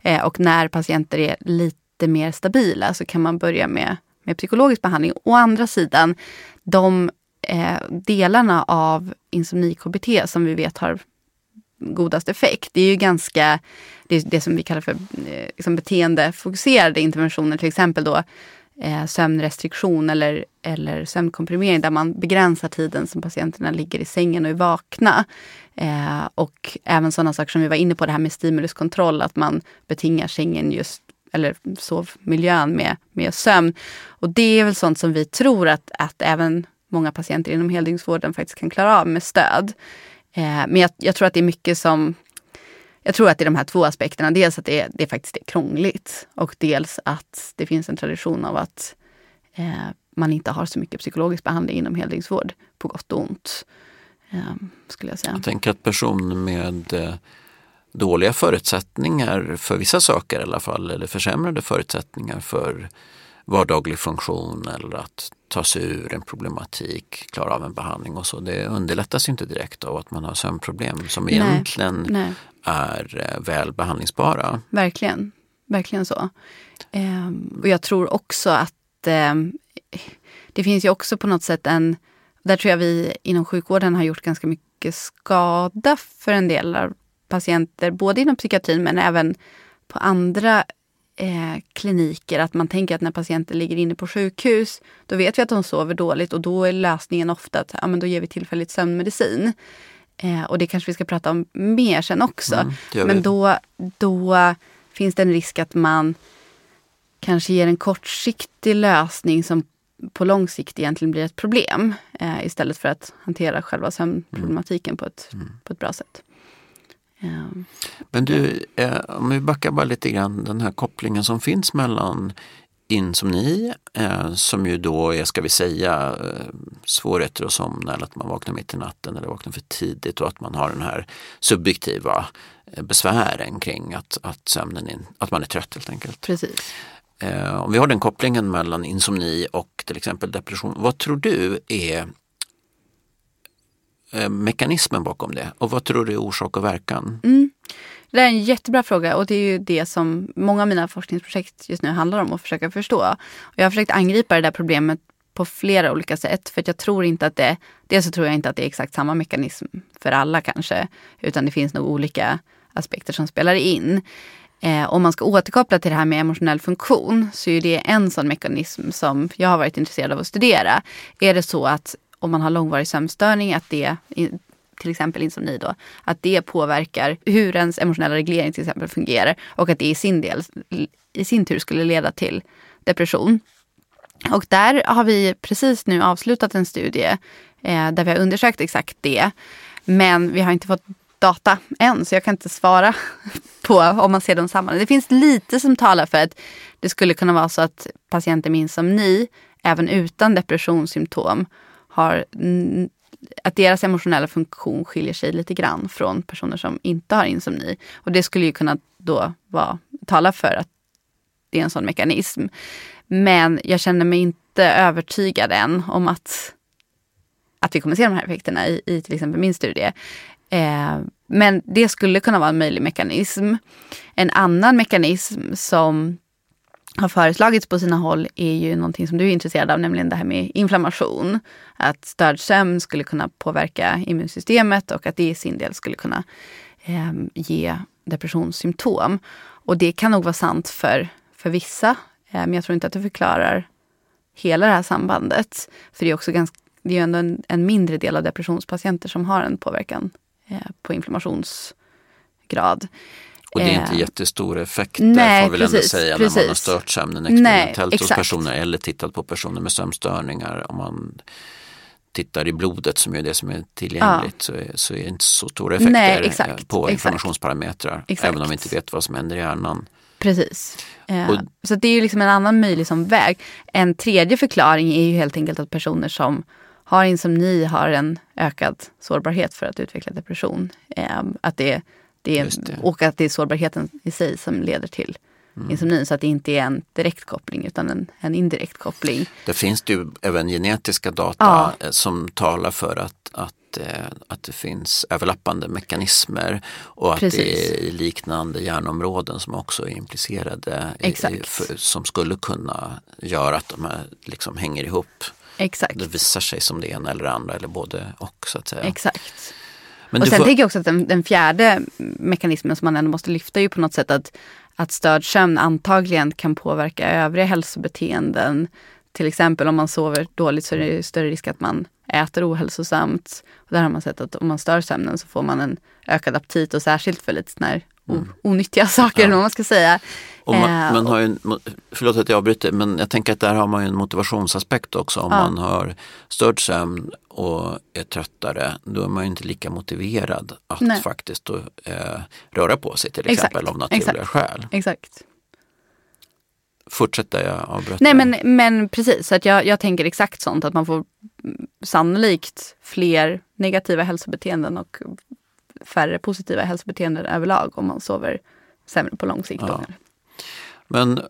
Eh, och när patienter är lite mer stabila så kan man börja med, med psykologisk behandling. Å andra sidan, de eh, delarna av insomni-KBT som vi vet har godast effekt. Det är ju ganska, det, är det som vi kallar för eh, liksom beteendefokuserade interventioner, till exempel då eh, sömnrestriktion eller, eller sömnkomprimering där man begränsar tiden som patienterna ligger i sängen och är vakna. Eh, och även sådana saker som vi var inne på, det här med stimuluskontroll, att man betingar sängen just eller sovmiljön med, med sömn. Och det är väl sånt som vi tror att, att även många patienter inom heldygnsvården faktiskt kan klara av med stöd. Eh, men jag, jag, tror att det är mycket som jag tror att det är de här två aspekterna. Dels att det, det faktiskt är krångligt och dels att det finns en tradition av att eh, man inte har så mycket psykologisk behandling inom heldygnsvård, på gott och ont. Eh, skulle jag säga. Jag tänker att personer med eh, dåliga förutsättningar för vissa saker i alla fall, eller försämrade förutsättningar för vardaglig funktion eller att ta sig ur en problematik, klara av en behandling och så. Det underlättas inte direkt av att man har sömnproblem som nej, egentligen nej. är eh, väl behandlingsbara. Verkligen, verkligen så. Ehm, och jag tror också att eh, det finns ju också på något sätt en, där tror jag vi inom sjukvården har gjort ganska mycket skada för en del av patienter, både inom psykiatrin men även på andra eh, kliniker att man tänker att när patienter ligger inne på sjukhus då vet vi att de sover dåligt och då är lösningen ofta att ja, men då ger vi tillfälligt sömnmedicin. Eh, och det kanske vi ska prata om mer sen också. Mm, men då, då finns det en risk att man kanske ger en kortsiktig lösning som på lång sikt egentligen blir ett problem eh, istället för att hantera själva sömnproblematiken mm. på, ett, mm. på ett bra sätt. Men du, eh, om vi backar bara lite grann, den här kopplingen som finns mellan insomni, eh, som ju då är, ska vi säga, eh, svårigheter att somna eller att man vaknar mitt i natten eller vaknar för tidigt och att man har den här subjektiva besvären kring att, att, sömnen in, att man är trött helt enkelt. Precis. Om vi har den kopplingen mellan insomni och till exempel depression, vad tror du är Eh, Eh, mekanismen bakom det och vad tror du är orsak och verkan? Mm. Det är en jättebra fråga och det är ju det som många av mina forskningsprojekt just nu handlar om att försöka förstå. Och jag har försökt angripa det där problemet på flera olika sätt för att jag tror inte att det, dels så tror jag inte att det är exakt samma mekanism för alla kanske, utan det finns nog olika aspekter som spelar in. Eh, om man ska återkoppla till det här med emotionell funktion så är det en sån mekanism som jag har varit intresserad av att studera. Är det så att om man har långvarig sömnstörning, att det till exempel insomni då, att det påverkar hur ens emotionella reglering till exempel fungerar och att det i sin, del, i sin tur skulle leda till depression. Och där har vi precis nu avslutat en studie eh, där vi har undersökt exakt det. Men vi har inte fått data än, så jag kan inte svara på om man ser dem samman. Det finns lite som talar för att det skulle kunna vara så att patienter med insomni, även utan depressionssymptom, har att deras emotionella funktion skiljer sig lite grann från personer som inte har insomni. Och det skulle ju kunna då vara, tala för att det är en sån mekanism. Men jag känner mig inte övertygad än om att, att vi kommer se de här effekterna i, i till exempel min studie. Eh, men det skulle kunna vara en möjlig mekanism. En annan mekanism som har föreslagits på sina håll är ju någonting som du är intresserad av, nämligen det här med inflammation. Att störd sömn skulle kunna påverka immunsystemet och att det i sin del skulle kunna eh, ge depressionssymptom. Och det kan nog vara sant för, för vissa, eh, men jag tror inte att det förklarar hela det här sambandet. För det är också ganska det är ju ändå en, en, mindre del av depressionspatienter som har en påverkan eh, på inflammationsgrad. Och det är inte eh, jättestora effekter Nej, får vi väl ändå säga precis. när man har stört sömnen experimentellt hos personer eller tittat på personer med sömnstörningar. Om man tittar i blodet som är det som är tillgängligt ja. så, är, så är det inte så stora effekter Nej, exakt, på inflammationsparametrar. Exakt. Även om vi inte vet vad som händer i hjärnan. Precis. Eh, och, så det är ju liksom en annan möjlig som väg. En tredje förklaring är ju helt enkelt att personer som har insomni har en ökad sårbarhet för att utveckla depression. Eh, att det, det, det, Och att det är sårbarheten i sig som leder till mm. insulin. Så att det inte är en direkt koppling utan en, en indirekt koppling. Det finns ju även genetiska data ja. som talar för att, att, eh, att det finns överlappande mekanismer och att Precis. det är liknande hjärnområden som också är implicerade i, för, som skulle kunna göra att de här liksom hänger ihop. Exakt. Det visar sig som det ena eller det andra eller både och så att säga. Exakt. Men och sen får... tänker jag också att den, den, fjärde mekanismen som man ändå måste lyfta är ju på något sätt att att störd sömn antagligen kan påverka övriga hälsobeteenden. Till exempel om man sover dåligt så är det större risk att man äter ohälsosamt. Och där har man sett att om man stör sömnen så får man en ökad aptit och särskilt för lite sådana mm. onyttiga saker, ja. man ska säga. Och man, eh, man har ju, förlåt att jag avbryter, men jag tänker att där har man ju en motivationsaspekt också. Om ja. man har störd sömn och är tröttare, då är man ju inte lika motiverad att Nej. faktiskt då, eh, röra på sig till exempel Exakt. av naturliga Exakt. skäl. Exakt. Fortsätt där jag avbröt. Nej men, men precis, så att jag, jag tänker exakt sånt att man får sannolikt fler negativa hälsobeteenden och färre positiva hälsobeteenden överlag om man sover sämre på lång sikt. Ja. Men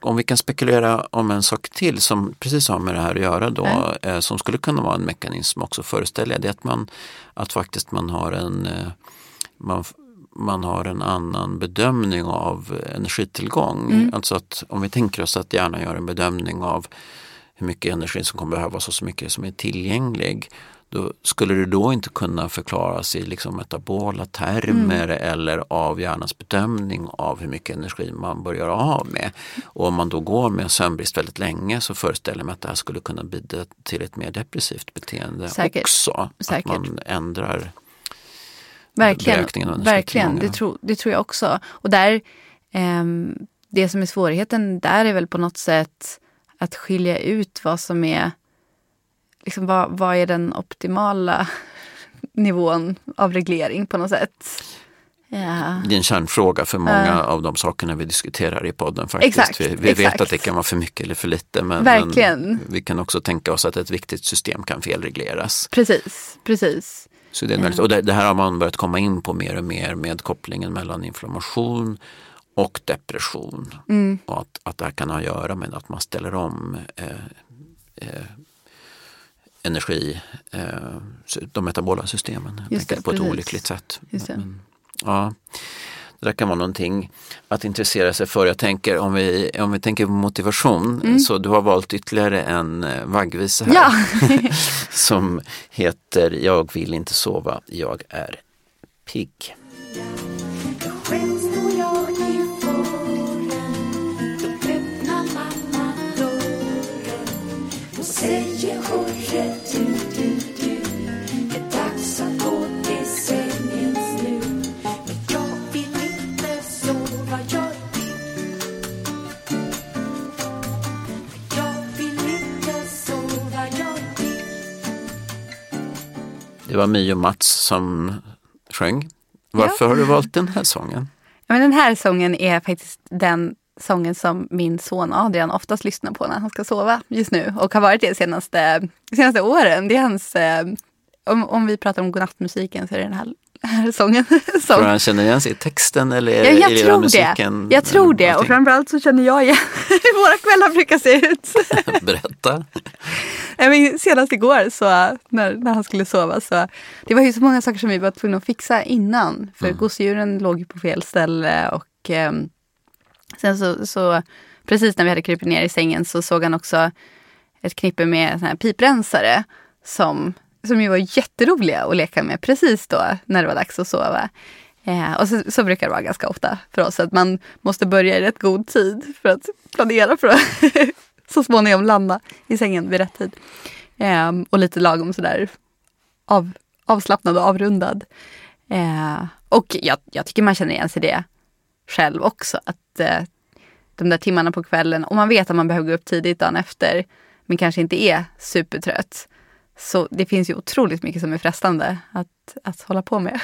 om vi kan spekulera om en sak till som precis har med det här att göra då, mm. eh, som skulle kunna vara en mekanism också föreställer jag, det är att man att faktiskt man har en eh, man, man har en annan bedömning av energitillgång. Mm. Alltså att om vi tänker oss att hjärnan gör en bedömning av hur mycket energi som kommer behövas och så mycket som är tillgänglig då skulle det då inte kunna förklaras i liksom metabola termer mm. eller av hjärnans bedömning av hur mycket energi man bör göra av med. Och om man då går med sömnbrist väldigt länge så föreställer jag mig att det här skulle kunna bidra till ett mer depressivt beteende Säkert. också. Säkert. Att man ändrar Verkligen, verkligen. Det, tror, det tror jag också. Och där, eh, det som är svårigheten där är väl på något sätt att skilja ut vad som är liksom, vad, vad är den optimala nivån av reglering på något sätt? Ja. Det är en kärnfråga för många uh. av de sakerna vi diskuterar i podden. faktiskt. Exakt, vi, vi vet att det kan vara för mycket eller för lite men, men, vi kan också tänka oss att ett viktigt system kan felregleras. Precis, precis. Så det, är möjligt. Och det, det, här har man börjat komma in på mer och mer med kopplingen mellan inflammation och depression. Mm. Och att, att det här kan ha att göra med att man ställer om eh, eh, energi, eh, de metabola systemen det, på precis. ett olyckligt sätt. Men, ja, det där kan vara någonting att intressera sig för. Jag tänker om vi, om vi tänker på motivation, mm. så du har valt ytterligare en eh, vaggvisa här ja. som heter Jag vill inte sova, jag är pigg. Det var My och Mats som sjöng. Varför ja. har du valt den här sången? Ja, men den här sången är faktiskt den sången som min son Adrian oftast lyssnar på när han ska sova just nu och har varit det senaste, senaste åren. Det är hans, eh, om, om vi pratar om godnattmusiken så är det den här sången. Tror han känner igen sig i texten eller ja, jag i tror musiken? Det. Jag tror det och framförallt så känner jag igen hur våra kvällar brukar se ut. Berätta. senast igår så när, när han skulle sova så det var ju så många saker som vi var tvungna att fixa innan. För mm. gosedjuren låg på fel ställe och eh, sen så, så precis när vi hade krupit ner i sängen så såg han också ett knippe med såna här piprensare som som ju var jätteroliga att leka med precis då när det var dags att sova. Eh, och så, så, brukar det vara ganska ofta för oss att man måste börja i rätt god tid för att planera för att så småningom landa i sängen vid rätt tid. Eh, och lite lagom sådär av, avslappnad och avrundad. Eh, och jag, jag, tycker man känner igen sig det själv också. Att de där timmarna på kvällen, om man vet att man behöver gå upp tidigt dagen efter, men kanske inte är supertrött. Så det finns ju otroligt mycket som är frestande att, att hålla på med.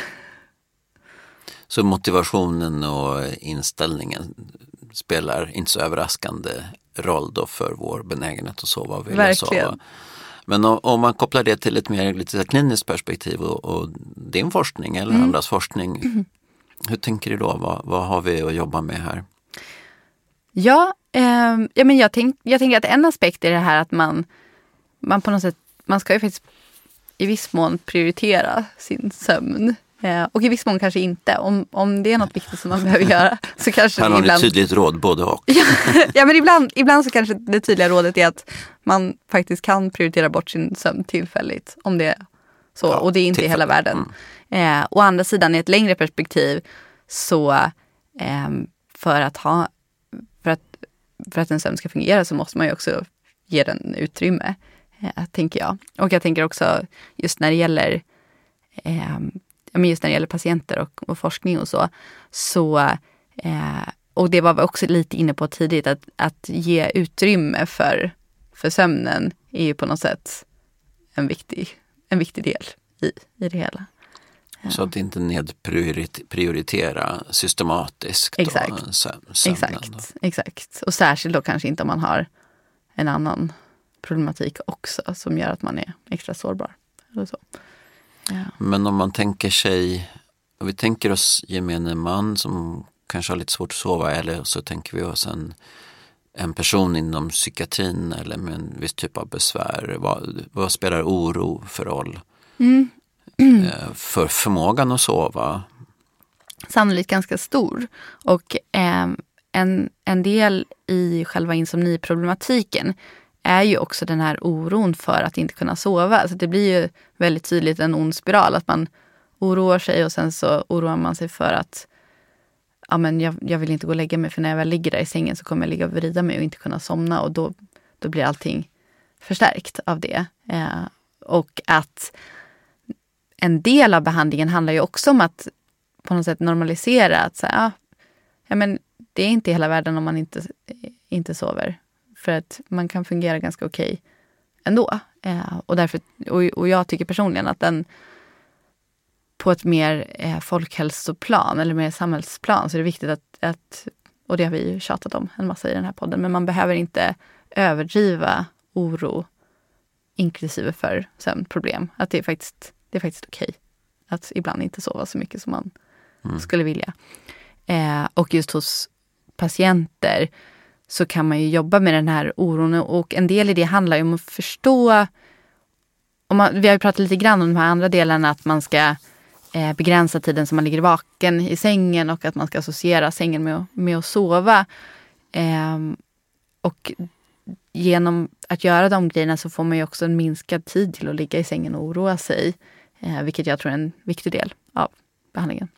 Så motivationen och inställningen spelar inte så överraskande roll då för vår benägenhet att sova och vilja sova. Men om, man kopplar det till ett mer lite kliniskt perspektiv och, och din forskning eller mm. andras forskning. Mm. Hur tänker du då? Vad, vad har vi att jobba med här? Ja, eh, ja men jag, tänk, jag tänker att en aspekt är det här att man, man på något sätt, man ska ju faktiskt i viss mån prioritera sin sömn. Eh, och i viss mån kanske inte. Om, om det är något viktigt som man behöver göra så kanske Här har ni ett tydligt råd, både och. ja, ja, men ibland, ibland så kanske det tydliga rådet är att man faktiskt kan prioritera bort sin sömn tillfälligt. Om det är så. Ja, och det är inte i hela världen. Mm. Eh, å andra sidan i ett längre perspektiv så eh, för att ha för att en sömn ska fungera så måste man ju också ge den utrymme, eh, tänker jag. Och jag tänker också just när det gäller eh, just när det gäller patienter och, och forskning och så, så eh, och det var vi också lite inne på tidigt, att, att ge utrymme för, för sömnen är ju på något sätt en viktig, en viktig del i, i det hela. Så att inte nedprioritera systematiskt. Exakt. Exakt, exakt. Och särskilt då kanske inte om man har en annan problematik också som gör att man är extra sårbar. Eller så. Ja. Men om man tänker sig, om vi tänker oss gemene man som kanske har lite svårt att sova eller så tänker vi oss en, en person inom psykiatrin eller med en viss typ av besvär. Vad, vad spelar oro för roll? Mm. Eh, för förmågan att sova? Sannolikt ganska stor. Och eh, en, en del i själva insomniproblematiken är ju också den här oron för att inte kunna sova. Så det blir ju väldigt tydligt en ond spiral. Att man oroar sig och sen så oroar man sig för att ja, men jag, jag vill inte gå och lägga mig för när jag väl ligger där i sängen så kommer jag ligga och vrida mig och inte kunna somna och då, då blir allting förstärkt av det. Eh, och att en del av behandlingen handlar ju också om att på något sätt normalisera att så här, ja, men det är inte hela världen om man inte, inte sover. För att man kan fungera ganska okej okay ändå. Eh, och, därför, och, och jag tycker personligen att den på ett mer eh, folkhälsoplan eller mer samhällsplan så är det viktigt att, att, och det har vi ju tjatat om en massa i den här podden, men man behöver inte överdriva oro inklusive för sömnproblem. Att det är faktiskt, det är faktiskt okej att ibland inte sova så mycket som man mm. skulle vilja. Eh, och just hos patienter så kan man ju jobba med den här oron och en del i det handlar ju om att förstå om man, vi har ju pratat lite grann om de här andra delarna, att man ska eh, begränsa tiden som man ligger vaken i sängen och att man ska associera sängen med, med att sova. Eh, och genom att göra de grejerna så får man ju också en minskad tid till att ligga i sängen och oroa sig. Eh, vilket jag tror är en viktig del av behandlingen.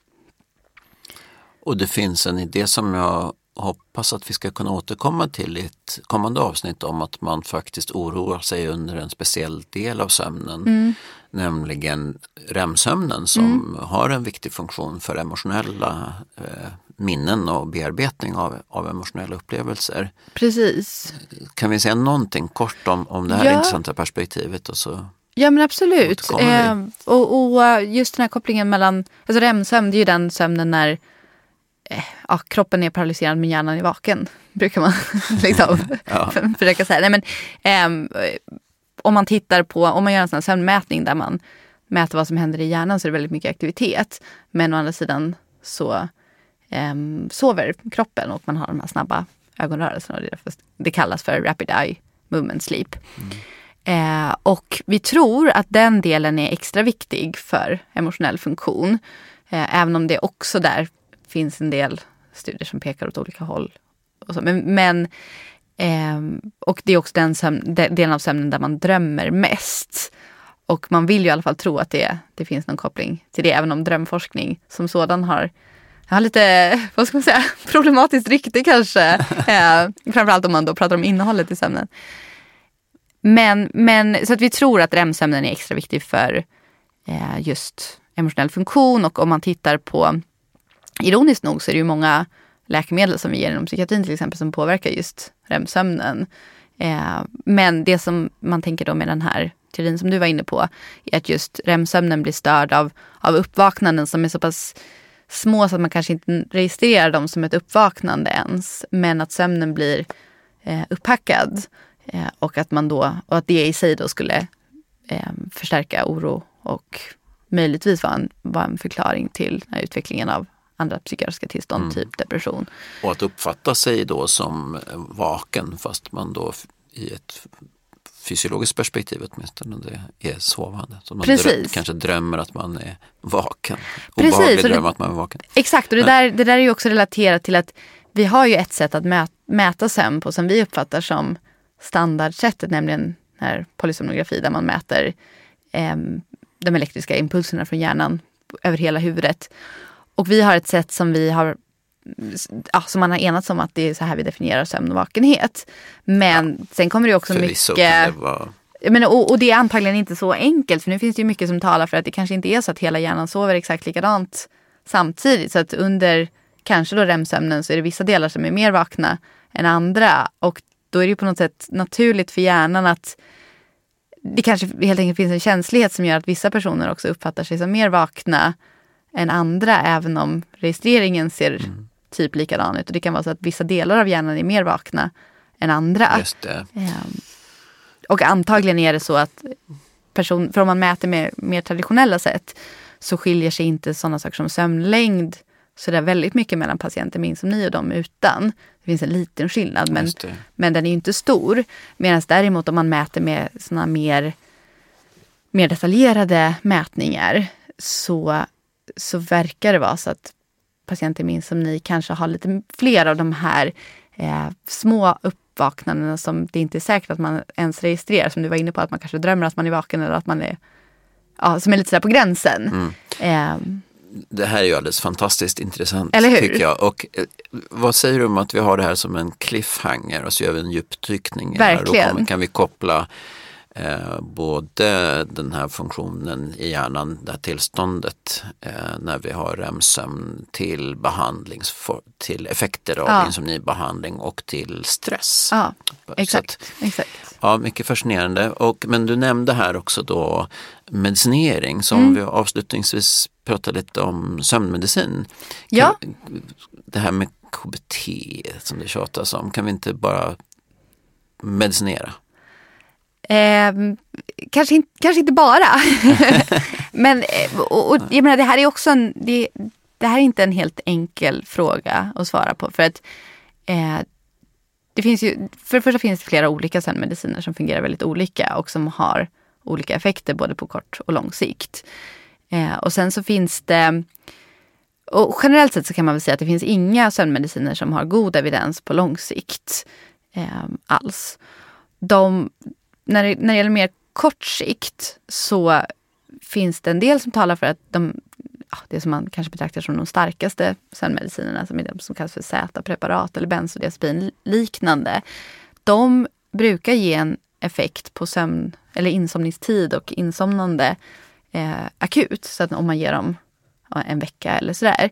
Och det finns en idé som jag hoppas att vi ska kunna återkomma till i ett kommande avsnitt om att man faktiskt oroar sig under en speciell del av sömnen. Mm. Nämligen REM-sömnen som mm. har en viktig funktion för emotionella eh, minnen och bearbetning av, av emotionella upplevelser. Precis. Kan vi säga någonting kort om, om det här ja. intressanta perspektivet? Och så Ja men absolut. Eh, och, och, just den här kopplingen mellan, alltså REM-sömn det är ju den sömnen när Eh, ja, kroppen är paralyserad men hjärnan är vaken. Brukar man liksom försöka säga. Nej, men, eh, om man tittar på, om man gör en sån här sömnmätning där man mäter vad som händer i hjärnan så är det väldigt mycket aktivitet. Men å andra sidan så eh, sover kroppen och man har de här snabba ögonrörelserna. Och det, det kallas för rapid eye movement sleep. Mm. Eh, och vi tror att den delen är extra viktig för emotionell funktion. Eh, även om det också där finns en del studier som pekar åt olika håll. Och så. Men, men eh, och det är också den sömn, delen av sömnen där man drömmer mest. Och man vill ju i alla fall tro att det, det finns någon koppling till det, även om drömforskning som sådan har har lite, vad ska man säga, problematiskt rykte kanske. eh, framförallt om man då pratar om innehållet i sömnen men, men så att vi tror att REM-sömnen är extra viktig för eh, just emotionell funktion och om man tittar på, ironiskt nog så är det ju många läkemedel som vi ger inom psykiatrin till exempel som påverkar just REM-sömnen. Eh, men det som man tänker då med den här teorin som du var inne på är att just REM-sömnen blir störd av, av uppvaknanden som är så pass små så att man kanske inte registrerar dem som ett uppvaknande ens. Men att sömnen blir eh, upphackad eh, och att man då och att det i sig då skulle eh, förstärka oro och möjligtvis vara en, var en förklaring till utvecklingen av andra psykiatriska tillstånd, mm. typ depression. Och att uppfatta sig då som vaken fast man då i ett fysiologiskt perspektiv åtminstone det är sovande. Så man dröm, kanske drömmer att man är vaken. Obehaglig dröm att man är vaken. Exakt och det, där, det där är ju också relaterat till att vi har ju ett sätt att mäta, mäta sömn på som vi uppfattar som standardsättet, nämligen här polysomnografi där man mäter eh, de elektriska impulserna från hjärnan över hela huvudet. Och vi har ett sätt som vi har ja, som man har enats om att det är så här vi definierar sömn och vakenhet. Men ja, sen kommer det också mycket... Det vara... men, och, och, det är antagligen inte så enkelt för nu finns det ju mycket som talar för att det kanske inte är så att hela hjärnan sover exakt likadant samtidigt. Så att under kanske då REM-sömnen så är det vissa delar som är mer vakna än andra. Och då är det på något sätt naturligt för hjärnan att det kanske helt enkelt finns en känslighet som gör att vissa personer också uppfattar sig som mer vakna än andra även om registreringen ser mm. typ likadan ut. Och det kan vara så att vissa delar av hjärnan är mer vakna än andra. Just det. Um, och antagligen är det så att person, för om man mäter med mer traditionella sätt så skiljer sig inte sådana saker som sömnlängd så det är väldigt mycket mellan patienter med insomni och de utan. Det finns en liten skillnad men, men den är inte stor. Medan däremot om man mäter med sådana mer, mer detaljerade mätningar så, så verkar det vara så att patienter med insomni kanske har lite fler av de här eh, små uppvaknandena som det inte är säkert att man ens registrerar. Som du var inne på, att man kanske drömmer att man är vaken eller att man är, ja, som är lite sådär på gränsen. Mm. Eh, det här är ju alldeles fantastiskt intressant Eller hur? tycker jag. Och eh, vad säger du om att vi har det här som en cliffhanger och så gör vi en djupdykning. Verkligen. Här. Då kan vi koppla eh, både den här funktionen i hjärnan, det här tillståndet eh, när vi har REM-sömn till, behandlings, till effekter av ja. insomnibehandling och till stress. Ja, exakt. Att, exakt. Ja, mycket fascinerande. Och, men du nämnde här också då medicinering som mm. vi avslutningsvis pratade lite om sömnmedicin. Ja. det här med KBT som det tjatas om, kan vi inte bara medicinera? Eh, kanske, in, kanske inte bara. Men eh, och, och, jag menar, det här är också en, det, det, här är inte en helt enkel fråga att svara på. För att eh, det finns ju, för det första finns det flera olika sömnmediciner som fungerar väldigt olika och som har olika effekter både på kort och lång sikt. Eh, och sen så finns det och generellt sett så kan man väl säga att det finns inga sömnmediciner som har god evidens på lång sikt eh, alls. De, när, det, när det gäller mer kort sikt så finns det en del som talar för att de, det som man kanske betraktar som de starkaste sömnmedicinerna, som är de som kallas för Z-preparat eller bensodiazepin liknande. De brukar ge en effekt på sömn eller insomningstid och insomnande eh, akut. Så att om man ger dem en vecka eller sådär.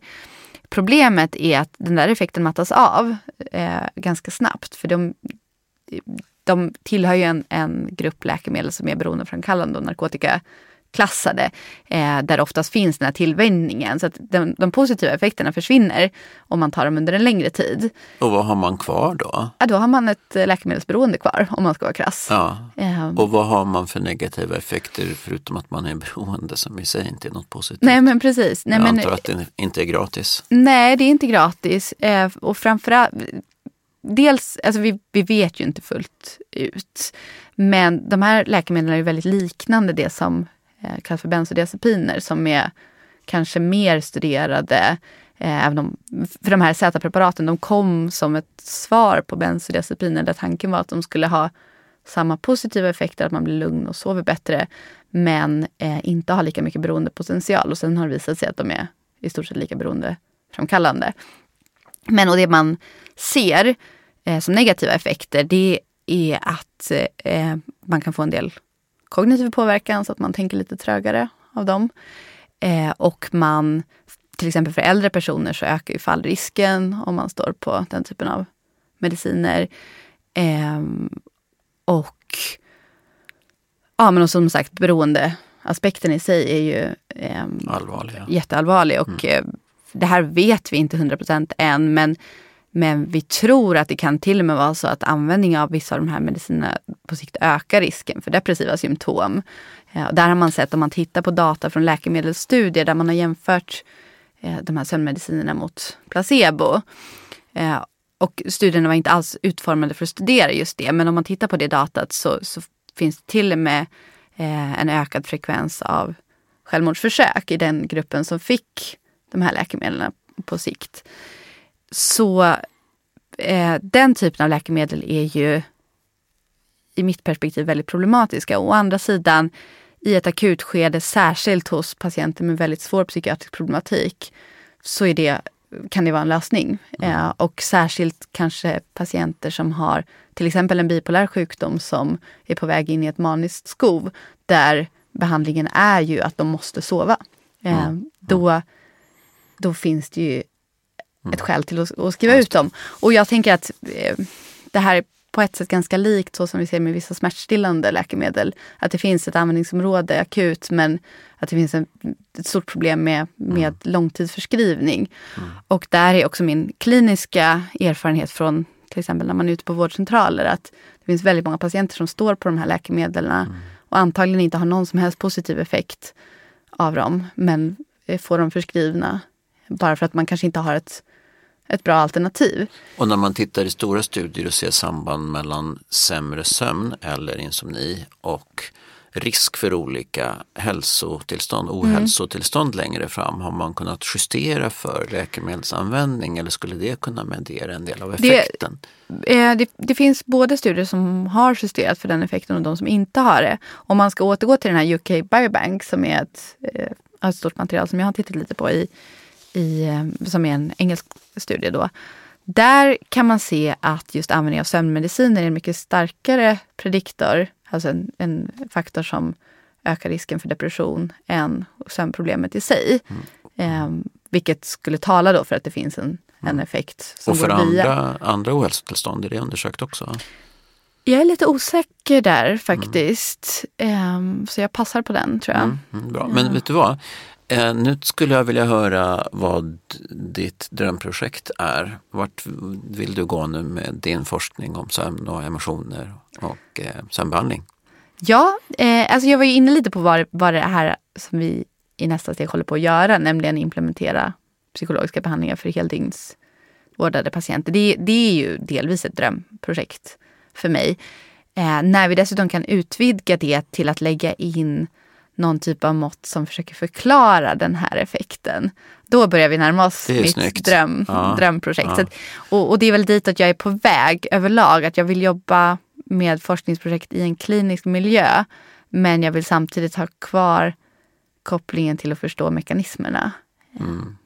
Problemet är att den där effekten mattas av eh, ganska snabbt. För de, de tillhör ju en, en grupp läkemedel som är beroendeframkallande och narkotika klassade eh, där det oftast finns den här tillvänjningen. Så att de, de, positiva effekterna försvinner om man tar dem under en längre tid. Och vad har man kvar då? Ja, då har man ett eh, läkemedelsberoende kvar om man ska vara krass. Ja. Eh, och vad har man för negativa effekter förutom att man är beroende som i sig inte är något positivt? Nej men precis. Nej, Jag men, antar att det inte är gratis. Nej, det är inte gratis. Eh, och framförallt Dels, alltså vi, vi vet ju inte fullt ut. Men de här läkemedlen är väldigt liknande det som eh, kallas för bensodiazepiner som är kanske mer studerade. Eh, även om, för de här Z-preparaten de kom som ett svar på bensodiazepiner där tanken var att de skulle ha samma positiva effekter, att man blir lugn och sover bättre. Men eh, inte ha lika mycket beroendepotential. Och sen har det visat sig att de är i stort sett lika beroendeframkallande. Men och det man ser eh, som negativa effekter det är att eh, man kan få en del kognitiv påverkan så att man tänker lite trögare av dem. Eh, och man, till exempel för äldre personer så ökar ju fallrisken om man står på den typen av mediciner. Eh, och ja, men som sagt beroendeaspekten i sig är ju eh, Allvarliga. jätteallvarlig. Och mm. eh, det här vet vi inte 100% än men men vi tror att det kan till och med vara så att användning av vissa av de här medicinerna på sikt ökar risken för depressiva symptom. Eh, ja, där har man sett, om man tittar på data från läkemedelsstudier där man har jämfört eh, de här sömnmedicinerna mot placebo. Eh, och studierna var inte alls utformade för att studera just det, men om man tittar på det datat så, så finns det till och med eh, en ökad frekvens av självmordsförsök i den gruppen som fick de här läkemedlen på sikt. Så eh, den typen av läkemedel är ju i mitt perspektiv väldigt problematiska. Å andra sidan i ett akutskede, särskilt hos patienter med väldigt svår psykiatrisk problematik, så är det, kan det vara en lösning. Mm. Eh, och särskilt kanske patienter som har till exempel en bipolär sjukdom som är på väg in i ett maniskt skov, där behandlingen är ju att de måste sova. Eh, mm. Då, då finns det ju Mm. Ett skäl till att, att skriva ut dem. Och jag tänker att eh, det här är på ett sätt ganska likt så som vi ser med vissa smärtstillande läkemedel. Att det finns ett användningsområde akut men att det finns en, ett stort problem med, med mm. långtidsförskrivning. Mm. Och där är också min kliniska erfarenhet från till exempel när man är ute på vårdcentraler att det finns väldigt många patienter som står på de här läkemedlen mm. och antagligen inte har någon som helst positiv effekt av dem men eh, får dem förskrivna bara för att man kanske inte har ett ett bra alternativ. Och när man tittar i stora studier och ser samband mellan sämre sömn eller insomni och risk för olika hälsotillstånd, mm. ohälsotillstånd mm. längre fram, har man kunnat justera för läkemedelsanvändning eller skulle det kunna mediera en del av effekten? Det, eh, det, det, finns både studier som har justerat för den effekten och de som inte har det. Om man ska återgå till den här UK Biobank som är ett, eh, ett stort material som jag har tittat lite på i i, som är en engelsk studie då. Där kan man se att just användning av sömnmediciner är en mycket starkare prediktor, alltså en, en faktor som ökar risken för depression än sömnproblemet i sig. Mm. Eh, vilket skulle tala då för att det finns en, en mm. effekt som Och för går via. andra, andra ohälsotillstånd, är det undersökt också? Jag är lite osäker där faktiskt. Mm. så jag passar på den tror jag. Mm, mm bra. Men vet du vad? Eh, nu skulle jag vilja höra vad ditt drömprojekt är. Vart vill du gå nu med din forskning om sömn och emotioner och eh, sömnbehandling? Ja, eh, alltså jag var ju inne lite på vad, vad det här som vi i nästa steg håller på att göra, nämligen implementera psykologiska behandlingar för heldygnsvårdade patienter. Det, det är ju delvis ett drömprojekt för mig. Eh, när vi dessutom kan utvidga det till att lägga in någon typ av mått som försöker förklara den här effekten. Då börjar vi närma oss mitt dröm, ja, drömprojekt. Ja. Och, och, det är väl dit att jag är på väg överlag. Att jag vill jobba med forskningsprojekt i en klinisk miljö. Men jag vill samtidigt ha kvar kopplingen till att förstå mekanismerna. Mm.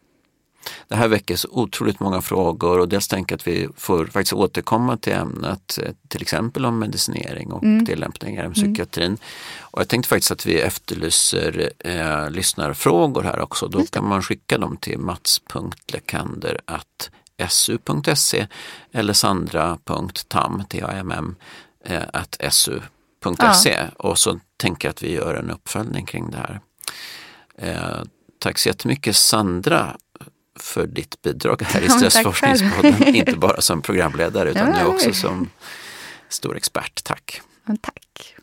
Det här väcker så otroligt många frågor och dels tänker jag att vi får faktiskt återkomma till ämnet, eh, till exempel om medicinering och mm. tillämpningar i mm. psykiatrin. Mm. Och jag tänkte faktiskt att vi efterlyser eh, lyssnarfrågor här också. Då kan man skicka dem till mats.lekander.su.se eller sandra.tam, T-A-M-M, eh, su.se ja. och så tänker jag att vi gör en uppföljning kring det här. Eh, tack så jättemycket Sandra för ditt bidrag här i Stressforskningspodden. Inte bara som programledare utan nu också som stor expert. Tack! Tack!